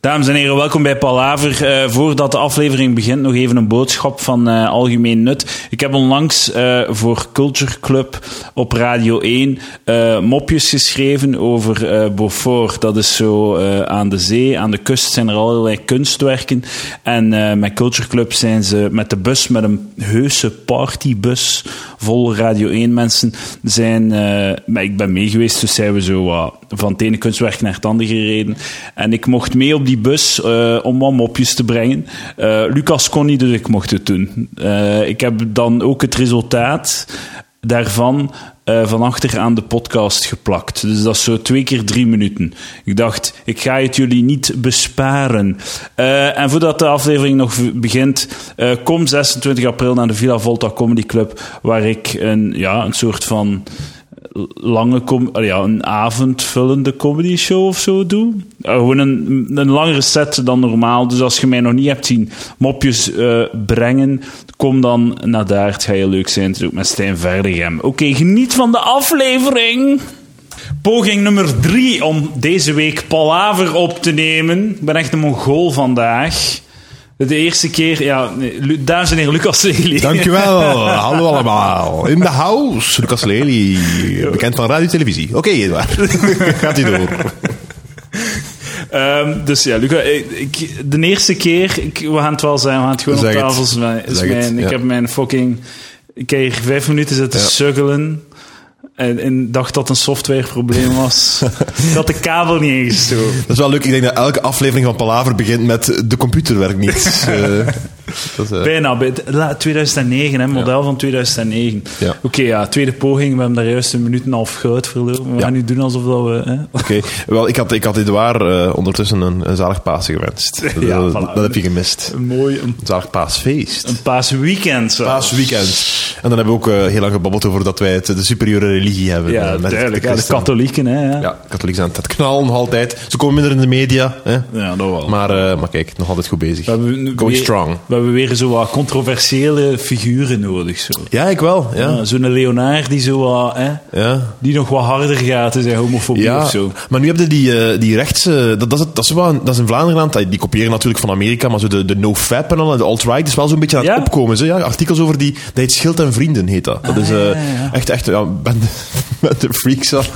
Dames en heren, welkom bij Palaver. Eh, voordat de aflevering begint, nog even een boodschap van eh, algemeen nut. Ik heb onlangs eh, voor Culture Club op Radio 1 mopjes geschreven over Beaufort. Dat is zo aan de zee, aan de kust zijn er allerlei kunstwerken. En met Culture Club zijn ze met de bus, met een heuse partybus vol Radio 1 mensen, zijn... maar ik ben mee geweest, dus zijn we zo van het ene kunstwerk naar het andere gereden. En ik mocht mee op die bus uh, om wat mopjes te brengen. Uh, Lucas kon niet, dus ik mocht het doen. Ik heb dan ook het resultaat daarvan van achter aan de podcast geplakt. Dus dat is zo twee keer drie minuten. Ik dacht, ik ga het jullie niet besparen. en voordat de aflevering nog begint, kom 26 april naar de Villa Volta Comedy Club, waar ik een, ja, een soort van lange ja, een avondvullende comedy show of zo doe. Uh, gewoon een, een langere set dan normaal. Dus als je mij nog niet hebt zien mopjes uh, brengen, kom dan naar daar. Het gaat heel leuk zijn. Het ook met Stijn Verdegem. Oké, okay, geniet van de aflevering. Poging nummer drie om deze week Palaver op te nemen. Ik ben echt een mongool vandaag. De eerste keer, ja, dames en heren, Lucas Lely. Dankjewel, hallo allemaal. In de house, Lucas Lely, bekend van radio televisie. Oké, okay, Edouard, gaat u door. Um, dus ja, Lucas, ik, de eerste keer, ik, we gaan het wel zijn, we gaan het gewoon zeg op tafel. Het, Ik heb mijn fucking, ik hier vijf minuten zitten ja. suggelen en, en, dacht dat een softwareprobleem was. dat de kabel niet ingestoken. Dat is wel leuk. Ik denk dat elke aflevering van Palaver begint met de computer werkt niet. uh, dat, uh... Bijna. 2009, hè, model van 2009. Ja. Oké, ja, tweede poging. We hebben daar juist een minuut en een half goud verloren. We gaan nu doen alsof dat we... Oké, wel, ik had, ik had Edouard uh, ondertussen een, een zalig Pasen gewenst. ja, dat, voilà. dat, heb je gemist. Een mooi... Een, een zalig paasfeest. Een paasweekend zelfs. Paasweekend. En dan hebben we ook heel lang gebabbeld over dat wij het, de superieure religie hebben. Ja, duidelijk. Ja, de katholieken, hè. Ja, ja katholieken zijn het knallen nog altijd. Ze komen minder in de media, hè. Ja, dat wel. Maar, maar kijk, nog altijd goed bezig. We Going strong. We hebben weer zo wat controversiële figuren nodig. Zo. Ja, ik wel. Ja. ja Zo'n Leonard die zo wat, hè, ja. die nog wat harder gaat in zijn homofobie ja, of zo. Maar nu heb je die, uh, die rechtse, dat, dat, is, dat, is wel, dat is in Vlaanderen, die kopiëren natuurlijk van Amerika, maar zo de, de no-fap en al, de alt-right is wel zo'n beetje aan het opkomen. Zo, ja, artikels over die, dat heet Schild en Vrienden heet dat. Dat ah, is uh, echt, echt, ja, ben, met de freaks af.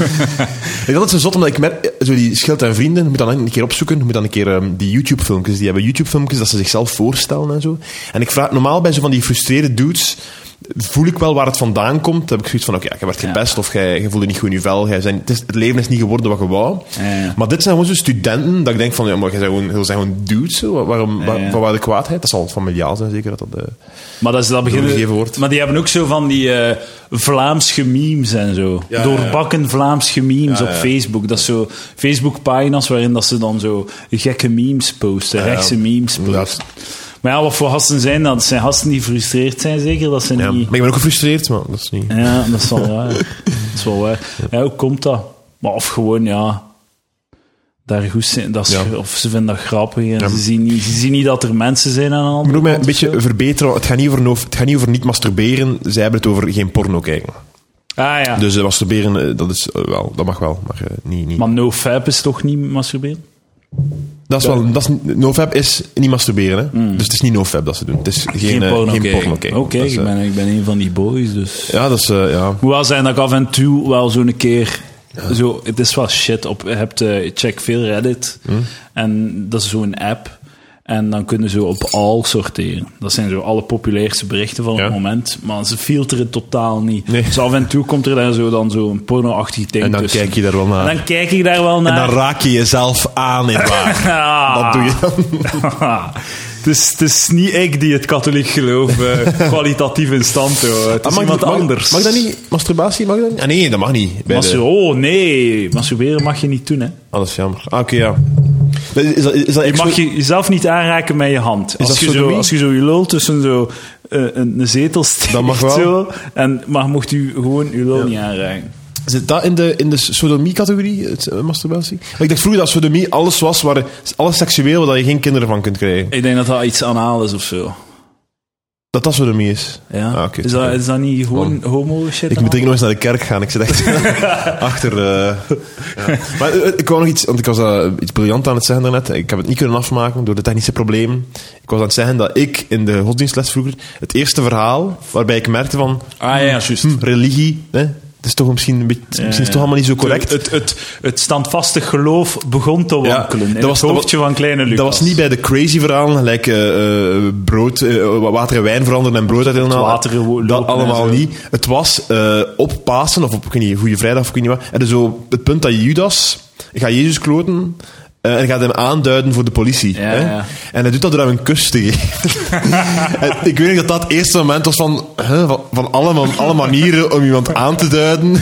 ik vond het zo zot, omdat ik met zo die Schild en Vrienden, moet dan een keer opzoeken, moet dan een keer um, die YouTube-filmpjes, die hebben YouTube-filmpjes dat ze zichzelf voorstellen en zo. En ik vraag normaal bij zo van die frustreerde dudes, voel ik wel waar het vandaan komt. Dan heb ik zoiets van, oké, okay, je werd gepest of jij, je voelde niet goed in je vel. Jij zijn, het, is, het, leven is niet geworden wat je wou. Ja, maar dit zijn gewoon zo studenten dat ik denk van, ja, maar jij zijn gewoon, zijn gewoon dudes. Zo. Waarom, waar, waar, waar de kwaadheid? Dat zal familiaal zijn, zeker. Dat dat, uh, maar dat is dat begin, wordt. Maar die hebben ook zo van die uh, Vlaamse memes en zo. Doorbakken Vlaamse memes op Facebook. Dat is zo Facebook-pagina's waarin dat ze dan zo gekke memes posten, rechtse memes posten. Maar ja, wat voor gasten zijn dat? Dat zijn gasten die gefrustreerd zijn, zeker? Dat zijn ja, niet... Maar ik ben ook gefrustreerd, maar dat is niet... Ja, dat is wel waar. dat is wel waar. Ja, hoe komt dat? Maar of gewoon, ja... Daar goed zijn, dat is, Of ze vinden dat grappig en ze, zien niet, ze zien niet dat er mensen zijn aan de Ik moet mij een beetje verbeteren. Het gaat, niet over, het gaat niet over niet masturberen. Zij hebben het over geen porno kijken. Ah ja. Dus uh, masturberen, dat, is, uh, wel, dat mag wel, maar niet, niet... Maar nofap is toch niet masturberen? Dat is wel, dat is, nofap is niet masturberen, hè? Mm. dus het is niet nofap dat ze doen. Het is geen, geen porno, geen porno Oké, okay, ik, ben, ik ben een van die boys, dus... Ja, dat is, ja... Hoewel zijn dat ik af en toe wel zo'n keer... Ja. Zo, het is wel shit. Op, je hebt, uh, check veel Reddit. Mm. En dat is zo'n app. En dan kunnen ze op all sorteren. Dat zijn zo alle populairste berichten van het moment. Maar ze filteren totaal niet. Nee. Dus af en toe komt er daar zo dan zo'n porno-achtig ding En dan kijk je daar wel naar. En dan kijk ik daar wel naar. En dan raak je jezelf aan in waar. ja. Dat doe je dan. Het is, het is niet ik die het katholiek geloof uh, kwalitatief in stand houdt. Het is ah, iemand mag, anders. Mag, dat niet? Masturbatie mag dat niet? Ah, nee, dat mag niet. de... Oh, nee. Masturberen mag je niet doen, hè. Ah, dat is jammer. Ah, oké, okay, ja. Is dat, is dat je mag je jezelf niet aanraken met je hand. Als, je, zo, als je zo je lul tussen zo, uh, een, zetel steekt, dat mag wel. Zo, en, maar mocht u gewoon je lul ja. niet aanraken. Zit dat in de, in de sodomie-categorie, uh, masturbatie? Maar ik dacht vroeger dat sodomie alles was, waar, alles seksueel, waar je geen kinderen van kunt krijgen. Ik denk dat dat iets anaal is of zo. Dat dat zo ermee is. Ja. Ah, is, dat, is dat niet gewoon homo shit? Ik moet denk ik nog eens naar de kerk gaan. Ik zit echt achter... eh, ja. Maar eh, ik wou nog iets... Want ik was eh, iets briljant aan het zeggen daarnet. Ik heb het niet kunnen afmaken door de technische problemen. Ik was aan het zeggen dat ik in de godsdienstles vroeger... Het eerste verhaal waarbij ik merkte van... Ah ja, juist. hm, religie... Hè, het is toch misschien, een beetje, misschien is het toch allemaal niet zo correct. Het, het, het standvastig geloof begon te wankelen. dat was- het hoofdje van kleine Lucas. Dat was niet bij de crazy verhalen, gelijk eh, eh, brood, eh, water en wijn veranderen en brood water lopen Dat allemaal niet. Het was eh, op Pasen, of op ik weet niet, Goede Vrijdag, of ik weet niet wat. En dus zo het punt dat Judas gaat Jezus kloten eh, en gaat hem aanduiden voor de politie. Ja, hè? ja. En hij doet dat door hem een kus te geven. En ik weet niet dat dat het eerste moment was van, hè, van, van alle, man- alle manieren om iemand aan te duiden.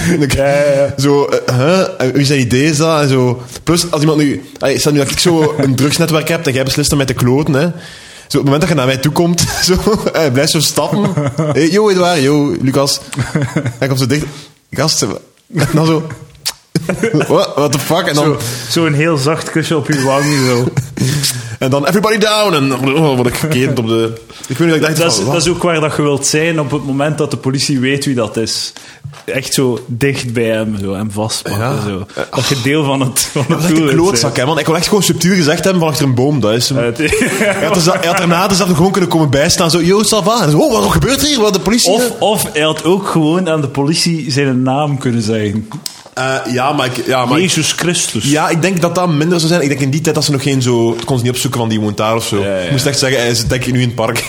Zo, eh, hè, en wie zijn idee is dat? En zo. Plus, als iemand nu... Allee, stel nu dat ik zo een drugsnetwerk heb en jij beslist om mij te kloten, hè. Zo, op het moment dat je naar mij toe komt, zo, en je blijft zo stappen. Hey, yo, Edouard, yo, Lucas. Hij komt zo dicht. Gast, en dan zo... What, what the fuck? En dan, Zo, zo een heel zacht kusje op je wang. Zo. en dan everybody down. En dan oh, word ik gekeerd op de... Ik weet niet dat ik dacht Dat, is, van, dat is ook waar dat je wilt zijn op het moment dat de politie weet wie dat is. Echt zo dicht bij hem, zo, hem vastpakken. Ja. Zo. Dat je deel van het, van Dat is echt doel een wilt klootzak, hè, man. Ik wil echt gewoon subtiel gezegd hebben van achter een boom. Dat is hem. Hij had, dus, hij had daarna dus gewoon kunnen komen bijstaan. Zo, yo, ça va. En zo, oh, wat gebeurt hier? Wat de politie... of, of hij had ook gewoon aan de politie zijn naam kunnen zeggen. Eh, ja, maar ik... Ja, maar Jezus Christus. ja, ik denk dat dat minder zou zijn. Ik denk in die tijd dat ze nog geen zo... Het kon ze niet opzoeken van die woont daar of zo. Ja, ja. Ik moest echt zeggen, hij zit denk ik nu in het park.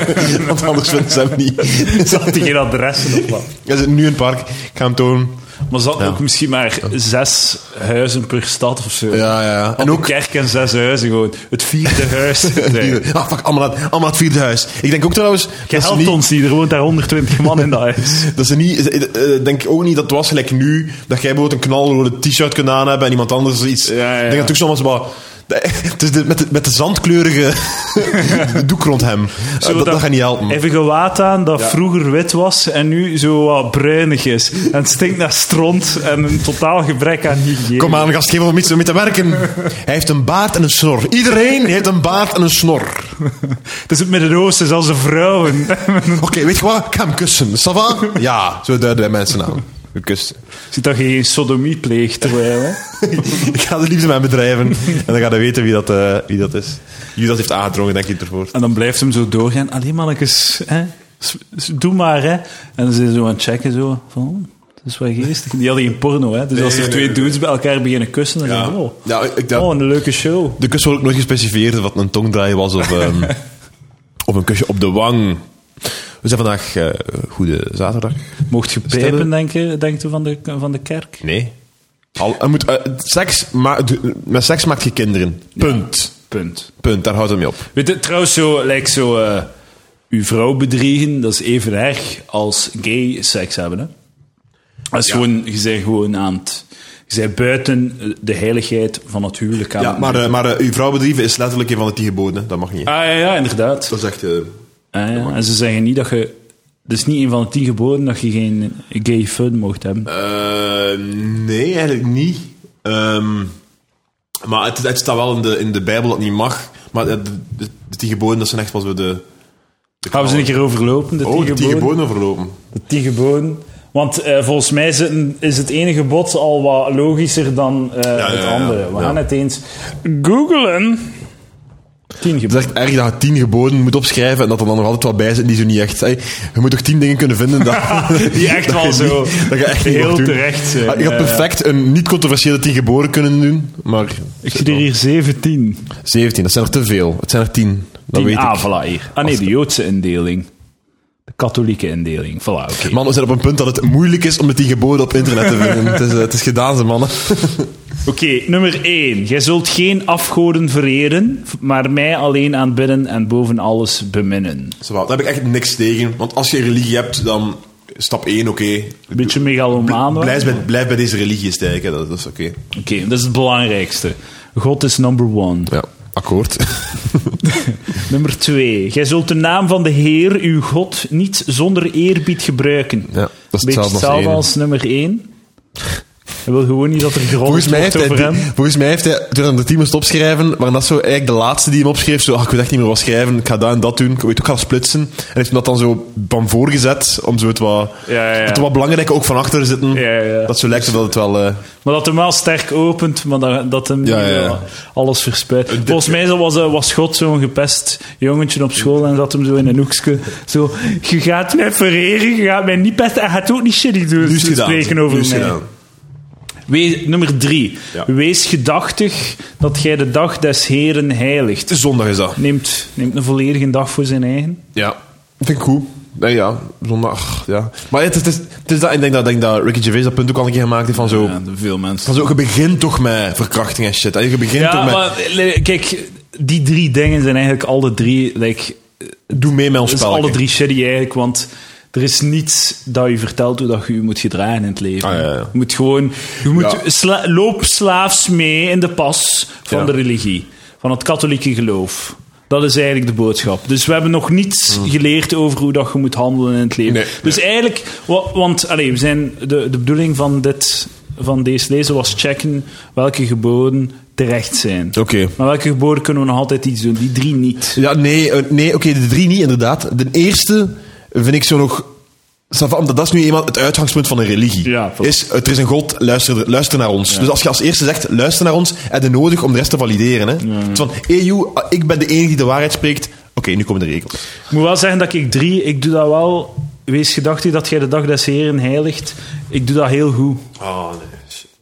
Want anders vinden ze hem niet. Zat hij geen adressen op wat. Hij zit nu in het park. Ik ga hem tonen. Maar zat Ja. ook misschien maar zes huizen per stad of zo. Ja, ja. En ook kerk en zes huizen gewoon. Het vierde huis. Ah, fuck, allemaal, het- allemaal het vierde huis. Ik denk ook trouwens... Je ze helpt niet- ons niet, er woont daar 120 man in dat huis. Dat ze niet, ze- eh, eh, denk ik ook niet dat het was gelijk nu, dat jij bijvoorbeeld een knalrode t-shirt kunt aan hebben en iemand anders iets. Ja, ja. Ik denk dat het ook zo was, maar het is de, met, de, met de zandkleurige doek rond hem. Eh, Zo dat, dat gaat niet helpen. Even gewaad aan dat vroeger wit was en nu zo wat bruinig is. En het stinkt naar stront en een totaal gebrek aan hygiëne. Kom aan, gast, geef hem om iets om mee te werken. Hij heeft een baard en een snor. Iedereen heeft een baard en een snor. Het is het Midden-Oosten, zelfs de vrouwen. Oké, weet je wat? Ik ga hem kussen. Ça va? Ja, zo duiden wij mensen aan. Gekust. Ziet dat je geen sodomie pleegt terwijl, hè? ik ga het liefst met bedrijven. En dan ga je weten wie dat, eh, wie dat is. Judas heeft aangedrongen, denk ik, ervoor. En dan blijft hem zo doorgaan. Allee, mannetjes, hè? Doe maar, hè? En dan zijn ze zo aan het checken, zo. Van, oh, dat is wel geestig. Die hadden geen porno, hè? Dus als er nee, twee nee. dudes bij elkaar beginnen kussen, dan Ja. denk je, oh, Ja, ik, dat, oh, een leuke show. De kus wordt ook nooit gespecificeerd of het een tongdraai was of, ehm, of een kusje op de wang. We zijn vandaag eh, Goede Zaterdag. Mocht je Stellen- pijpen, denken, denkt u van de, van de kerk? Nee. Al, er moet, eh, seks ma met seks maakt je kinderen. Punt. Punt. Punt, daar houdt het mee op. Weet je, trouwens, zo, lijkt zo, eh, uw vrouw bedriegen, dat is even erg als gay seks hebben, hè? Dat is Ja. gewoon, je bent gewoon aan het... Je bent buiten de heiligheid van het huwelijk aan Ja, maar, maar uw vrouw bedrijven is letterlijk een van de tien geboden. Dat mag niet. Ah, ja, ja, inderdaad. Dat is echt... Ah, ja. En ze zeggen niet dat je... Het is niet een van de tien geboden dat je geen gay fun mocht hebben. eh, nee, eigenlijk niet. Ehm, maar het, het staat wel in de, in de Bijbel dat het niet mag. Maar de, de, de tien geboden, dat zijn echt wel zo de... de Gaan we ze een keer overlopen, de tien Oh, de tien geboden? overlopen. De tien geboden. Want eh, volgens mij is het, is het ene gebod al wat logischer dan eh, ja, het ja. andere. We Ja. gaan het eens googlen. Tien Het is geboden. echt erg dat je tien geboden moet opschrijven en dat er dan nog altijd wat bij zit die zo niet echt... Je moet toch tien dingen kunnen vinden dat, Die echt dat wel je zo niet- dat je echt heel terecht zijn. Ah, Je had Ja, ja. perfect een niet-controversiële tien geboden kunnen doen, maar... Ik zie er hier 17. 17, dat zijn er te veel. Het zijn er tien. Dat 10 weet ah, ik. voilà, hier. Ah nee, de Joodse indeling. Katholieke indeling. Voilà, oké. Man, we zijn op een punt dat het moeilijk is om de tien geboden op internet te vinden. het, is, eh, het is gedaan, ze mannen. Oké, nummer 1. Jij zult geen afgoden vereren, maar mij alleen aanbidden en boven alles beminnen. Zo wat, Daar heb ik echt niks tegen. Want als je een religie hebt, dan... Stap 1, oké. Een beetje megalomaan. wel. Blijf bij, blijf bij deze religie stijgen, dat, dat is oké. Oké, dat is het belangrijkste. God is number one. Ja, akkoord. Nummer 2. Jij zult de naam van de Heer, uw God, niet zonder eerbied gebruiken. Ja, dat is Beetje hetzelfde als één. nummer 1. Hij wil gewoon niet dat er gerold Volgens mij, heeft hij, over die- hem. volgens mij heeft hij, toen hij de team moest opschrijven, maar dat zo eigenlijk de laatste die hem opschreef, zo, ach, ik weet echt niet meer wat schrijven, ik ga dat en dat doen, ik weet ook gaan splitsen. En heeft hem dat dan zo van voorgezet, om zo het wat, Ja, het wat belangrijke ook van achter zitten. Ja, ja. Dat zo lijkt alsof het wel... eh, Maar dat hem wel sterk opent, maar dat, dat hem alles verspreidt. Volgens mij was, eh, was God zo'n gepest jongetje op school en zat hem zo in een hoekje. Zo, je gaat mij vereren, je gaat mij niet pesten en je gaat ook niet shitty doen. gedaan. spreken over mij. gedaan. Wees, nummer drie. Ja. Wees gedachtig dat jij de dag des Heren heiligt. Zondag is dat. Neemt, neemt een volledige dag voor zijn eigen. Ja, vind ik goed. Nee, ja, zondag, ja. Maar het, is- het, is, het is dat, ik denk dat, ik denk dat Ricky Gervais dat punt ook al een keer gemaakt heeft van zo... veel mensen. Van zo, je begint toch met verkrachting en shit. hè. Je begint Ja, toch met... maar kijk, die drie dingen zijn eigenlijk alle drie... Like, Doe mee met ons spel. alle drie shitty eigenlijk, want er is niets dat je vertelt hoe dat je je moet gedragen in het leven. Ah, ja, ja. Je moet gewoon... Je moet sla- loop slaafs mee in de pas van de religie. Van het katholieke geloof. Dat is eigenlijk de boodschap. Dus we hebben nog niets geleerd over hoe dat je moet handelen in het leven. Nee, dus eigenlijk... wa- Want allee, we zijn, de, de bedoeling van, dit, van deze lezen was checken welke geboden terecht zijn. Oké. Maar welke geboden kunnen we nog altijd iets doen? Die drie niet. Ja, nee, eh, nee oké, de drie niet, inderdaad. De eerste vind ik zo nog... omdat Dat is nu eenmaal het uitgangspunt van een religie. Ja, is, er is een God, luister, luister naar ons. Dus als je als eerste zegt, luister naar ons, heb je nodig om de rest te valideren. Hè? Dus van, you, ik ben de enige die de waarheid spreekt. Oké, nu komen de regels. Ik moet wel zeggen dat ik drie, ik doe dat wel. Wees gedachtig dat jij de dag des Heren heiligt. Ik doe dat heel goed. Oh, nee.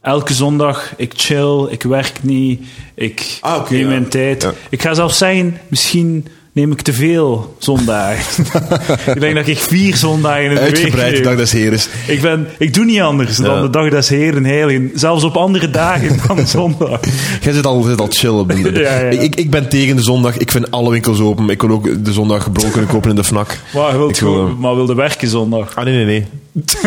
Elke zondag, ik chill, ik werk niet, ik Ah, neem ja. mijn tijd. Ja. Ik ga zelfs zeggen, misschien neem ik te veel zondagen. ik denk dat ik vier zondagen in week Uitgebreid, de dag des Heres. Ik, ben, ik doe niet anders dan Ja. de dag des Heren heiligen. Zelfs op andere dagen dan zondag. Jij zit al, zit al chill op de Ja, ja. Ik, ik, ben tegen de zondag. Ik vind alle winkels open. Ik wil ook de zondag kunnen kopen in de FNAC. Maar je wilt, Ik wil, eh, maar wilde werken zondag. Ah, nee, nee, nee.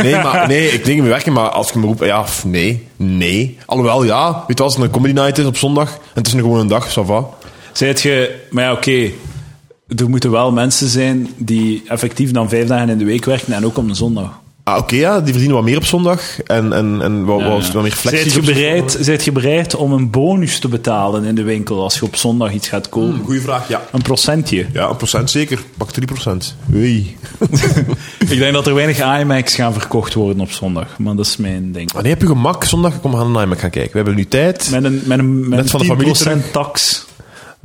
Nee, maar, nee ik denk niet meer werken, maar als ik me roep... Ja, nee. Nee. Alhoewel, ja. Weet je, als het een comedy night is op zondag, en het is gewoon een dag, ça va. Zijt je, maar ja, oké. Er moeten wel mensen zijn die effectief dan vijf dagen in de week werken en ook op een zondag. Ah, oké, ja. Die verdienen wat meer op zondag. En, en, en wat, wat, wat meer flexie. Zijt je, bereid, zijt je bereid om een bonus te betalen in de winkel als je op zondag iets gaat kopen? Goeie vraag, ja. Een procentje. Ja, een procent zeker. Pak 3 procent. Oei. Ik denk dat er weinig IMAX gaan verkocht worden op zondag, maar dat is mijn ding. Wanneer heb je gemak? Zondag, kom, we gaan naar IMAX gaan kijken. We hebben nu tijd. Met een, met een, met Net van de een familie 10% terug. tax.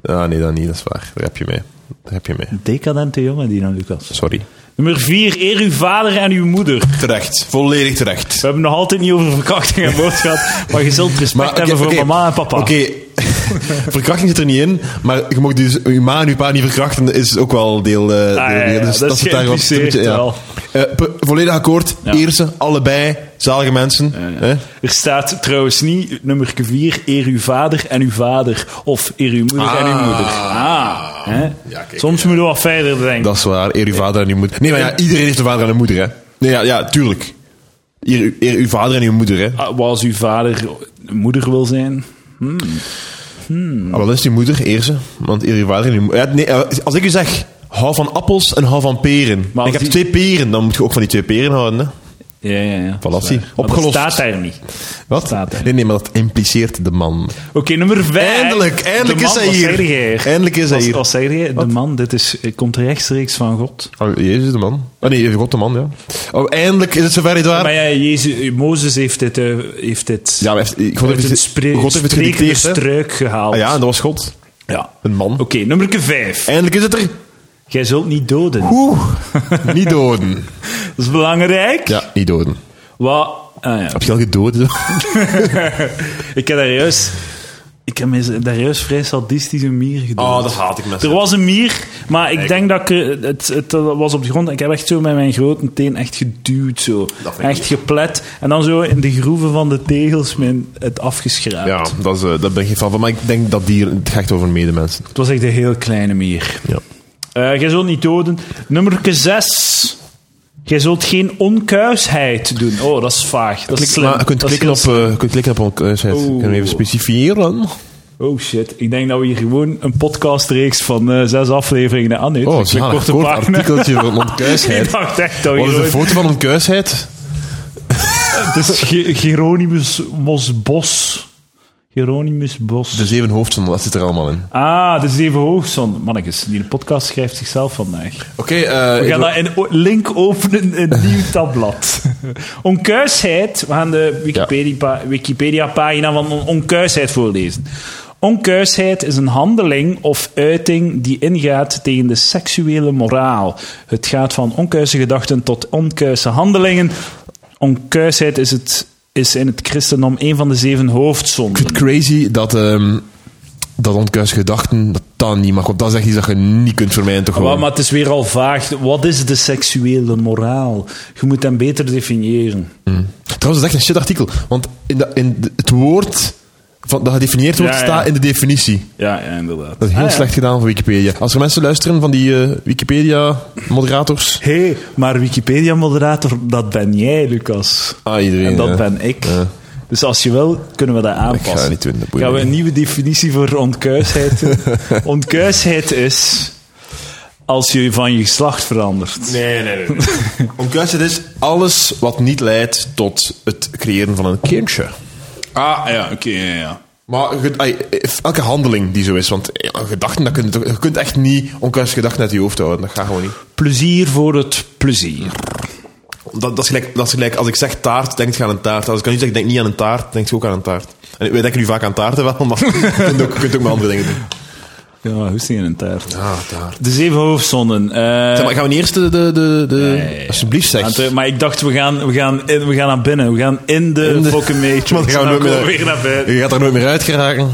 Ah, nee, dat niet. Dat is waar. Daar heb je mee. Daar heb je mee. Decadente jongen, die dan, Lucas. Sorry. Nummer 4. Eer uw vader en uw moeder. Terecht. Volledig terecht. We hebben nog altijd niet over verkrachting en moord gehad, maar je zult respect oké, hebben voor mama en papa. Oké, verkrachting zit er niet in, maar je mag dus je ma en je pa niet verkrachten, is ook wel deel. deel- ja, ja, dus dat is zit daar wat- geïmpliceerd wel. Eh, volledig akkoord. Ja. Eerste, allebei, zalige mensen. Er staat trouwens niet nummer 4, eer uw vader en uw vader. Of eer uw moeder en uw Ah. moeder. Ah, kijk, Soms moeten we wat verder denken. Dat is waar. Eer uw vader en uw moeder. Nee, maar ja, iedereen heeft een vader en een moeder, hè? Nee, ja, ja tuurlijk. Eer, eer uw vader en uw moeder, hè? Ah, wat als uw vader moeder wil zijn? Ah, wel, dat is die moeder, eerste. Want eer uw vader en uw moeder. Nee, eh, als ik u zeg, hou van appels en hou van peren. Maar ik heb twee peren, dan moet je ook van die twee peren houden, hè? Ja, ja, ja. Voilà, Opgelost. Dat staat daar niet. Wat? Staat er. Nee, nee, maar dat impliceert de man. Oké, nummer 5. Eindelijk, eindelijk is hij hier. Eindelijk is hij hier. Wat zeg je? De man, dit is, het komt rechtstreeks van God. Oh, Jezus de man. Oh nee, God de man, ja. Oh, eindelijk is het zover, waar? Maar ja, Jezus, Mozes heeft dit, eh, heeft dit Ja, maar heeft- God heeft het, spre- God heeft het struik gehaald. Ah ja, en dat was God. Ja. Een man. Oké, nummer 5. Eindelijk is het er. Jij zult niet doden. Oeh. niet doden. Dat is belangrijk. Ja, niet doden. Wat? Ah, ja. Heb je al gedood? Ik heb daar juist... Ik heb mij daar juist vrij sadistisch een mier gedood. Oh, dat haat ik met Er was een mier, maar ik denk dat ik... er- Het, het was op de grond. Ik heb echt zo met mijn grote teen echt geduwd. Zo. Dat ik Echt geplet. En dan zo in de groeven van de tegels mijn, het afgeschraapt. Ja, dat is, eh, daar ben ik geen fan van. Maar ik denk dat dieren... Het gaat over medemensen. Het was echt een heel kleine mier. Ja. Eh, jij zult niet doden. Nummer 6. Jij zult geen onkuisheid doen. Oh, dat is vaag. Dat is slim. maar je kunt Dat is klikken op, eh, je kunt klikken op onkuisheid. Oeh. Kunnen we even specifieren? Oh shit, ik denk dat we hier gewoon een podcastreeks van eh, zes afleveringen aan nu. Oh, een zalig kort artikeltje van onkuisheid. Wat is een foto van onkuisheid? Het is Ge- Geronimus Mos Bos. Geronimus Bos. De zeven hoofdzonden, dat zit er allemaal in. Ah, de zeven hoogzon. Mannetjes, die podcast schrijft zichzelf vandaag. Oké, eh, We gaan dat in o- link openen in een nieuw tabblad. Onkuisheid, we gaan de Wikipedia- Wikipedia-pagina van on- onkuisheid voorlezen. Onkuisheid is een handeling of uiting die ingaat tegen de seksuele moraal. Het gaat van onkuise gedachten tot onkuise handelingen. Onkuisheid is, het, is in het christendom een van de zeven hoofdzonden. Ik vind het crazy dat, ehm dat gedachten, dat dat niet mag. Want dat is echt iets dat je niet kunt vermijden, toch Maar, gewoon. maar het is weer al vaag. Wat is de seksuele moraal? Je moet hem beter definiëren. Trouwens, dat is echt een shit artikel. Want in, de, in de- het woord van, dat gedefinieerd wordt, Ja, ja. staat in de definitie. Ja, ja inderdaad. Dat is heel Ah, ja. slecht gedaan van Wikipedia. Als er mensen luisteren van die eh, Wikipedia-moderators... Hé, hey, maar Wikipedia-moderator, dat ben jij, Lucas. Ah, iedereen. En dat ja. ben ik. Ja. Dus als je wil, kunnen we dat Ik ga aanpassen. niet doen, dat Gaan we een nieuwe definitie voor onkuisheid doen? onkuisheid is als je van je geslacht verandert. Nee, nee, nee. Onkuisheid is alles wat niet leidt tot het creëren van een kindje. Ah, ja, oké, ja, ja. Maar elke handeling die zo is, want gedachten, dat kun je, kunt echt niet onkuisige gedachten uit je hoofd houden. Dat gaat gewoon niet. Plezier voor het plezier. Dat, dat, is gelijk, dat is gelijk, als ik zeg taart, denk je aan een taart. Als ik kan niet zeggen, denk niet aan een taart, denk je ook aan een taart. En wij denken nu vaak aan taarten wel, maar je kunt ook, je kunt ook met andere dingen doen. Ja, hoe die in een taart? Ah, taart. De zeven hoofdzonden. eh, Zeg maar, gaan we niet eerst de... de, de, alsjeblieft, zeg. Eh, Maar ik dacht, we gaan, we, gaan in, we gaan naar binnen. We gaan in de, In de- fucking matrix. Want dan gaan we we weer naar buiten. Je gaat er nooit meer uit geraken.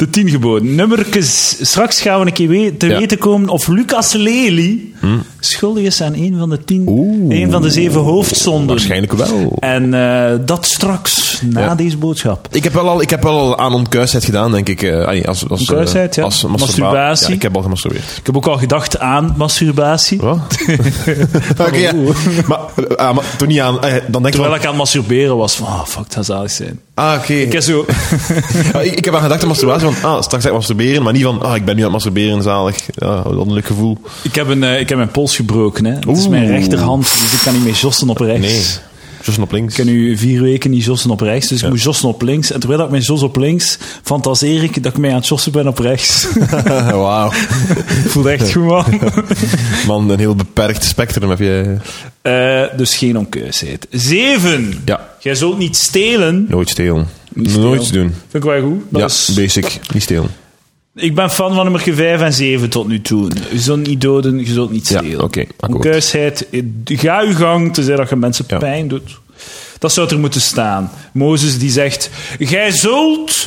De tien geboden. Nummerkes. Straks gaan we een keer we- te Ja. weten komen of Lucas Lely schuldig is aan een van de tien, Oeh. een van de zeven hoofdzonden. Waarschijnlijk wel. En eh, dat straks, na Ja. deze boodschap. Ik heb wel al, ik heb wel al aan onkuisheid gedaan, denk ik. ai, als, als, Onkuisheid, eh, ja. als Masturbatie. Ja, ik heb al gemasturbeerd. Ik heb ook al gedacht aan masturbatie. Wat? Oké, ja. Maar, eh, ah, maar toch niet aan... dan denk Terwijl van... ik aan masturberen was van, ah, fuck, het gaat zalig zijn. Ah, oké. Ik heb zo... Ah, ik, ik heb aan gedacht aan masturbatie van... Ah, straks ga ik masturberen, maar niet van... Ah, ik ben nu aan het masturberen, zalig. Ja, wat een leuk gevoel. Ik heb, een, eh, ik heb mijn pols gebroken, hè. Het is mijn rechterhand, dus ik kan niet meer jossen op rechts. Nee. Jossen op links. Ik kan nu vier weken niet jossen op rechts, dus ik moet jossen op links. En terwijl ik mijn jos op links, fantaseer ik dat ik mij aan het jossen ben op rechts. Wauw. Voelt echt goed, man. Man, een heel beperkt spectrum heb je... Eh, dus geen onkuisheid. Zeven. Ja. Jij zult niet stelen. Nooit stelen. Niet Nooit doen. Vind ik wel goed. Dat ja, is- basic. Niet stelen. ik ben fan van nummer 5 en 7 tot nu toe. Je zult niet doden, je zult niet Ja, stelen. oké, akkoord. Onkuisheid, eh, ga uw gang, tenzij dat je mensen Ja. pijn doet. Dat zou er moeten staan. Mozes die zegt... Gij zult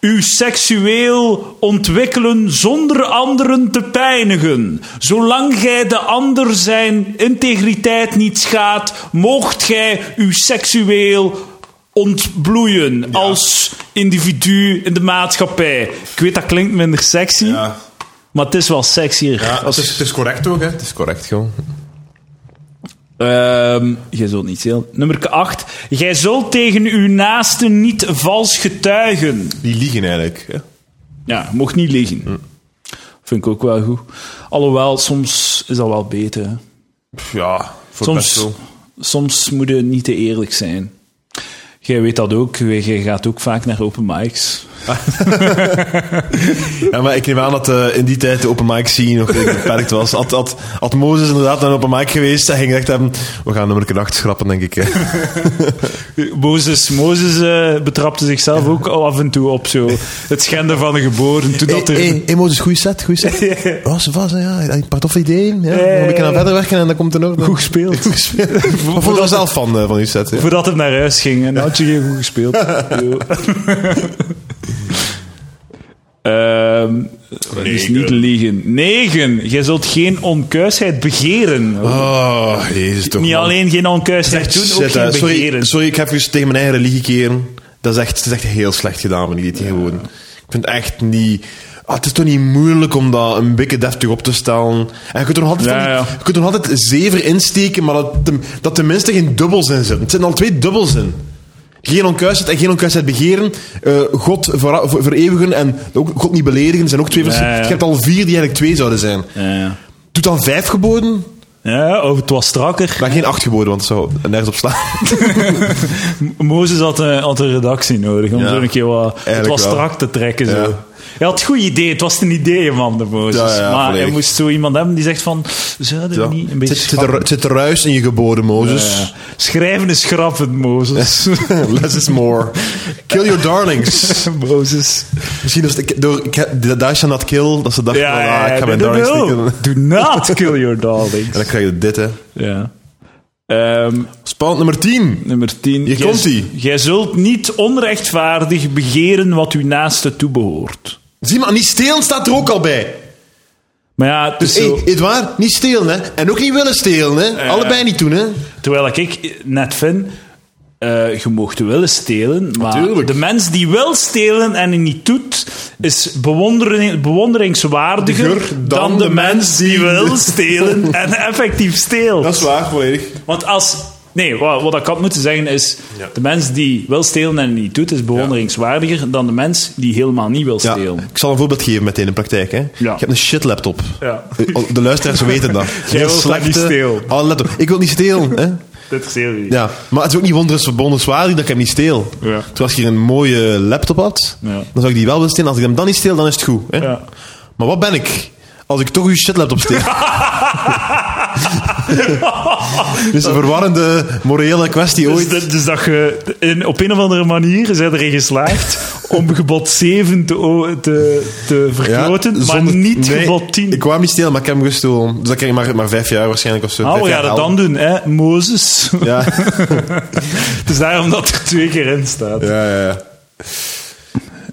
u seksueel ontwikkelen zonder anderen te pijnigen. Zolang gij de ander zijn integriteit niet schaadt, moogt gij u seksueel ontbloeien als individu in de maatschappij. Ik weet, dat klinkt minder sexy, maar het is wel sexier. het, is, het is correct ook, hè. Het is correct, gewoon. Ehm, jij zult niet heel. Nummer 8. Gij zult tegen uw naaste niet vals getuigen. Die liegen eigenlijk. Hè. Ja, mocht niet liegen. Vind ik ook wel goed. Alhoewel, soms is dat wel beter. hè. Ja, voor best Soms, soms moet je niet te eerlijk zijn. Jij weet dat ook. Jij gaat ook vaak naar open mics. Ja, maar ik neem aan dat eh, in die tijd de open mic scene nog beperkt was. Had, had, had Mozes inderdaad naar een open mic geweest en ging gezegd hebben, we gaan nummer 8 schrappen, denk ik. hè. Mozes, Mozes eh, betrapte zichzelf ook al af en toe op zo het schenden van de geboren. Toen dat er... Hey, hey, hey, Mozes, goeie set, goeie set. Oh, ze was, ja, een paar toffe ideeën. Ja, nog een beetje ja, aan verder werken en dan komt er nog... Goed gespeeld. Goed gespeeld. Maar vond er zelf van, eh, van uw set. Ja. Voordat hij naar huis ging en had je geen goed gespeeld. Ehm, dus niet liegen. Negen. Jij zult geen onkuisheid begeren. Oh, jezus toch. niet man. alleen geen onkuisheid doen, ook geen sorry, begeren. sorry, ik heb even tegen mijn eigen religie keren. Dat is echt, het is echt heel slecht gedaan van die tegenwoordig. Ik vind het echt niet... Ah, het is toch niet moeilijk om dat een beetje deftig op te stellen. En je kunt er nog altijd, Ja, die-. Je kunt er nog altijd zever insteken, maar dat, dat tenminste geen dubbels in zitten. Het zitten al twee dubbels in. Geen onkuisheid en geen onkuisheid begeren. eh, God ver, ver- vereeuwigen en ook God niet beledigen zijn ook twee verschillende. Je hebt al vier die eigenlijk twee zouden zijn. Ja, ja. Doe dan vijf geboden. Ja, of het was strakker. Ben geen acht geboden, want het zou nergens op slaan. Mozes had, een- had een redactie nodig om zo een keer wat, het was strak te trekken. Zo. Ja. Hij had goed idee, het was een idee man, de Mozes. Ja, ja, maar hij volledig. moest zo iemand hebben die zegt van, zouden we Ja. niet een beetje zit, er, het zit er ruis in je geboden, Mozes. Ja. Schrijven is grappend, Mozes. Less is more. Kill your darlings. Mozes. Misschien is het door de Daisha not kill, dat ze dachten van, ah, ik ga mijn darlings steken. Do not kill your darlings. En dan krijg je dit, hè. Ja. Ehm, Spannend nummer 10. nummer 10. Hier. Jij zult niet onrechtvaardig begeren wat uw naaste toebehoort. Zie maar, niet stelen staat er ook al bij. Maar ja, het Dus zo... Edouard, niet stelen, hè. En ook niet willen stelen, hè. Allebei niet doen, hè. Terwijl ik net vind, eh, je mocht willen stelen, maar Natuurlijk. de mens die wil stelen en het niet doet, is bewondering, bewonderingswaardiger Diger dan, dan de mens die wil stelen en effectief steelt. is waar, volledig. Want als... Nee, wat, wat ik had moeten zeggen is, Ja. de mens die wil stelen en het niet doet, is bewonderingswaardiger dan de mens die helemaal niet wil Ja, stelen. ik zal een voorbeeld geven meteen in de praktijk, hè. Je hebt een shit laptop. Ja. De luisteraars weten dat. Jij Heel dat niet stelen. Oh, let op. Ik wil niet stelen, hè. Dit is heel lief. Ja, maar het is ook niet wonders bewonderenswaardig dat ik hem niet steel. Ja. Terwijl als ik hier een mooie laptop had, Ja. dan zou ik die wel willen stelen. Als ik hem dan niet steel, dan is het goed. Hè? Ja. Maar wat ben ik? Als ik toch uw shit laptop steel. Is een verwarrende morele kwestie Dus, ooit. dat- dus dat je in, op een of andere manier zijn erin geslaagd om gebod 7 te, te, te vergroten, maar zonder- niet nee, gebod 10. Ik kwam niet stelen, maar ik heb hem gestolen. Dus dat krijg ik maar, maar vijf jaar waarschijnlijk of zo. Ah, Vijf we gaan het hel. dan doen, hè, Mozes. Ja, Het is daarom dat er twee keer in staat. ja, ja. ja.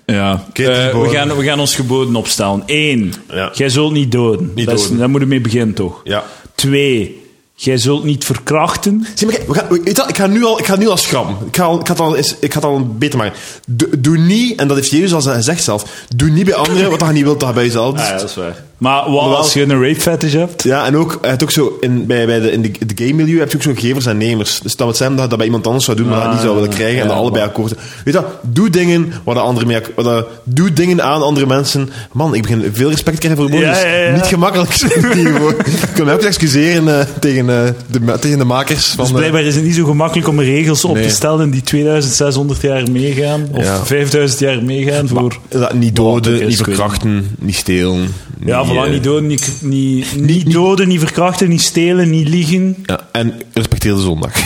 Ja. Eh, we, gaan, we gaan ons geboden opstellen. Eén, Ja. jij zult niet doden. Niet dat is- doden. daar moet je mee beginnen, toch? Ja. Twee, jij zult niet verkrachten. Zie maar, we gaan, ik ga nu al, ik ga nu al schram. Ik ga, al, ik ga, het al, eens- ik ga beter maken. Doe, doe niet, en dat heeft Jezus al gezegd zelf, doe niet bij anderen wat je niet wilt dat je bij jezelf doet. dat is waar. Maar wat als je een rape fetish hebt? Ja, en ook, had ook zo in, bij, bij de, in de, de game milieu heb je ook zo gevers en nemers. Dus dat wil zeggen dat je dat bij iemand anders zou doen, maar dat Ah, niet zou willen krijgen en dat allebei akkoord. Weet je wat, doe dingen waar de andere mee ak- waar de- Doe dingen aan andere mensen. Man, ik begin veel respect te krijgen voor de Ja, bonus. ja, ja. Niet gemakkelijk. ik kan mij ook excuseren eh, tegen, eh, de, tegen de makers van... Dus eh, blijkbaar is het niet zo gemakkelijk om regels op Nee. te stellen die 2600 jaar meegaan, of Ja. 5000 jaar meegaan voor... dat, niet doden, Wat ook is, niet verkrachten, niet stelen. Ja, niet, voilà, eh, niet doden, niet, niet, niet doden, niet verkrachten, niet stelen, niet liegen. Ja, en respecteer de zondag.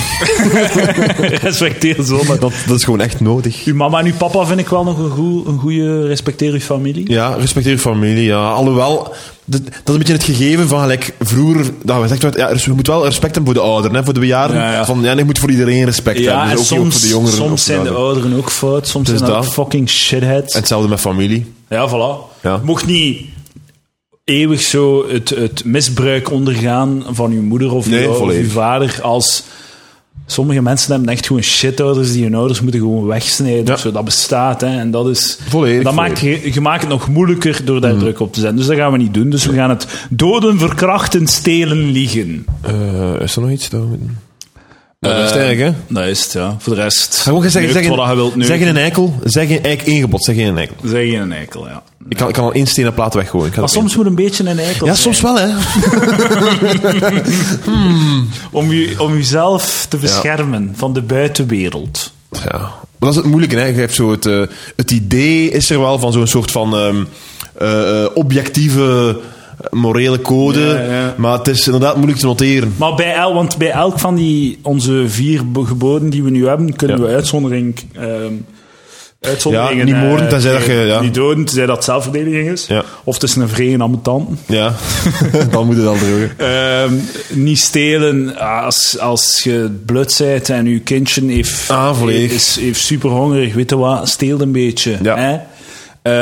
Respecteer zondag. dat, dat is gewoon echt nodig. Uw mama en uw papa vind ik wel nog een, goe- een goede respecteer uw familie. Ja, respecteer je familie, ja. Alhoewel, dat, dat is een beetje het gegeven van gelijk vroeger, dat we zeggen, ja, we moeten wel respect hebben voor de ouderen, hè, voor de bejaarden. Ja, ja. Van, ja, je moet voor iedereen respect Ja, hebben. en Dus ook, ook soms, voor de jongeren. soms zijn de ouderen ook fout, soms Dus zijn dat dat. fucking shitheads. En hetzelfde met familie. Ja, voilà. Ja. Mocht niet eeuwig zo het, het misbruik ondergaan van uw moeder of, Nee, uw vader als... Sommige mensen hebben echt gewoon shitouders die hun ouders moeten gewoon wegsnijden. Ja. of zo. Dat bestaat, hè. En dat is... Volledig, dat maakt, je, je maakt het nog moeilijker door daar druk op te zetten. Dus dat gaan we niet doen. Dus we gaan het doden, verkrachten, stelen, liegen. Eh, is er nog iets? Dat, we moeten- Nou, dat is het eigenlijk, hè? Dat is het, ja. Voor de rest... Ga gewoon zeggen, wat je wilt neuken. zeggen een eikel, zeggen eigenlijk één gebod, zeg geen eikel. Zeg je een eikel, ja. Ik kan, ik kan al één stenen plaat weggooien. Maar soms moet een beetje een eikel Ja, zijn. soms wel, hè. Om, je, om jezelf te beschermen van de buitenwereld. Ja. Maar dat is het moeilijke, hè. Je hebt zo het, eh, het idee is er wel van zo'n soort van ehm, eh, eh, objectieve eh, morele code, Ja, ja. maar het is inderdaad moeilijk te noteren. Maar bij, el, want bij elk van die, onze vier geboden die we nu hebben, kunnen we uitzondering, ehm uitzonderingen... Ja, niet moorden, eh, tenzij dat je- ja. Niet doden, tenzij dat zelfverdediging is. Ja. Of is een vregen ambetant. Ja, dan moet het al drogen. Ehm niet stelen als, als je blut bent en je kindje heeft, Ah, volledig. is, heeft super hongerig. Weet je wat? Steel een beetje. Ja. Hè?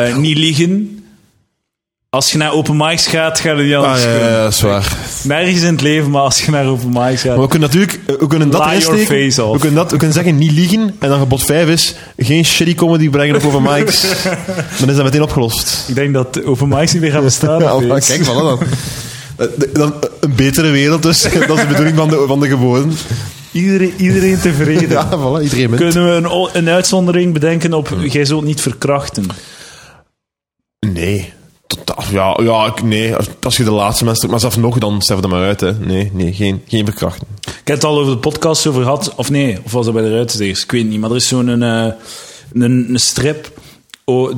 Eh, niet liegen. Als je naar open mics gaat, ga je niet Ah, anders ja, doen. ja, dat is waar. Nergens in het leven, maar als je naar open mics gaat... Maar we kunnen natuurlijk, eh, we kunnen dat insteken. We kunnen, dat, we kunnen zeggen, niet liegen. En dan gebod 5 is, geen shitty comedy brengen op over mics. dan is dat meteen opgelost. Ik denk dat open mics niet meer gaan bestaan. Ja, maar kijk, voilà dan. Eh, dan. Een betere wereld dus. Dat is de bedoeling van de, van de geboden. Iedereen, iedereen tevreden. Ja, voilà, iedereen met. Kunnen we een, een uitzondering bedenken op jij zult niet verkrachten? Nee. Totaal- ja, ja, ik- nee. Als, je de laatste mensen... Maar zelfs nog, dan sterf er maar uit, hè. Nee, nee, geen, geen verkrachten. Ik heb het al over de podcast over gehad. Of nee, of was dat bij de Ruitenzegers? Ik weet niet. Maar er is zo'n een, eh, een, een strip. Oh,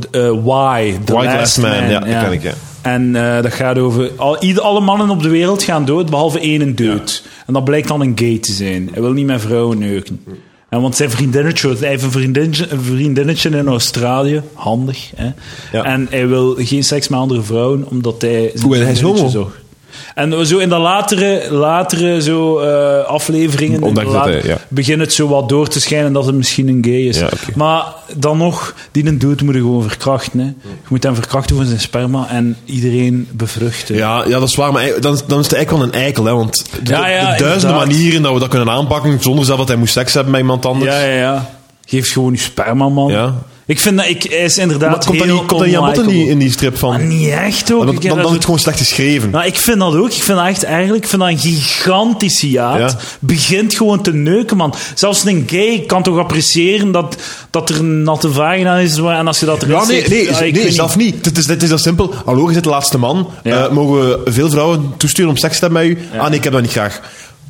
Why? The Why Last Man, ja, die ken ik, ja. En eh, dat gaat over... Al, ieder, alle mannen op de wereld gaan dood, behalve één dood. En dat blijkt dan een gay te zijn. Hij wil niet met vrouwen neuken. En want zijn vriendinnetje, hij heeft een vriendinnetje, een vriendinnetje in Australië. Handig, hè. Ja. En hij wil geen seks met andere vrouwen, omdat hij... en hij is homo? zocht. En zo in de latere, latere zo, eh, afleveringen dat hij, ja. begint het zo wat door te schijnen dat het misschien een gay is. Ja. Maar dan nog, die een doet moet je gewoon verkrachten. Hè. Je moet hem verkrachten voor zijn sperma en iedereen bevruchten. Ja, ja, dat is waar. Maar dan, dan is het eigenlijk wel een eikel, hè. Want de, Ja, ja, de duizenden inderdaad. manieren dat we dat kunnen aanpakken, zonder zelf dat hij moest seks hebben met iemand anders. ja, ja. ja. Geef gewoon je sperma, man. Ja. Ik vind dat, ik, hij is inderdaad Maar komt heel niet, komt dat niet in die, strip van... Maar niet echt ook. dan, dan, is het gewoon slecht geschreven. Nou, ik vind dat ook. Ik vind dat echt eigenlijk ik vind dat een gigantische jaad. Ja. Begint gewoon te neuken, man. Zelfs een gay kan toch appreciëren dat, dat er een natte vagina is. En als je dat erin Ja, nee, nee, ja, ik nee weet zelf niet. Het is, het is dat simpel. Hallo, je zit de laatste man. Ja. Eh, mogen we veel vrouwen toesturen om seks te hebben met u? Ah, nee, ik heb dat niet graag.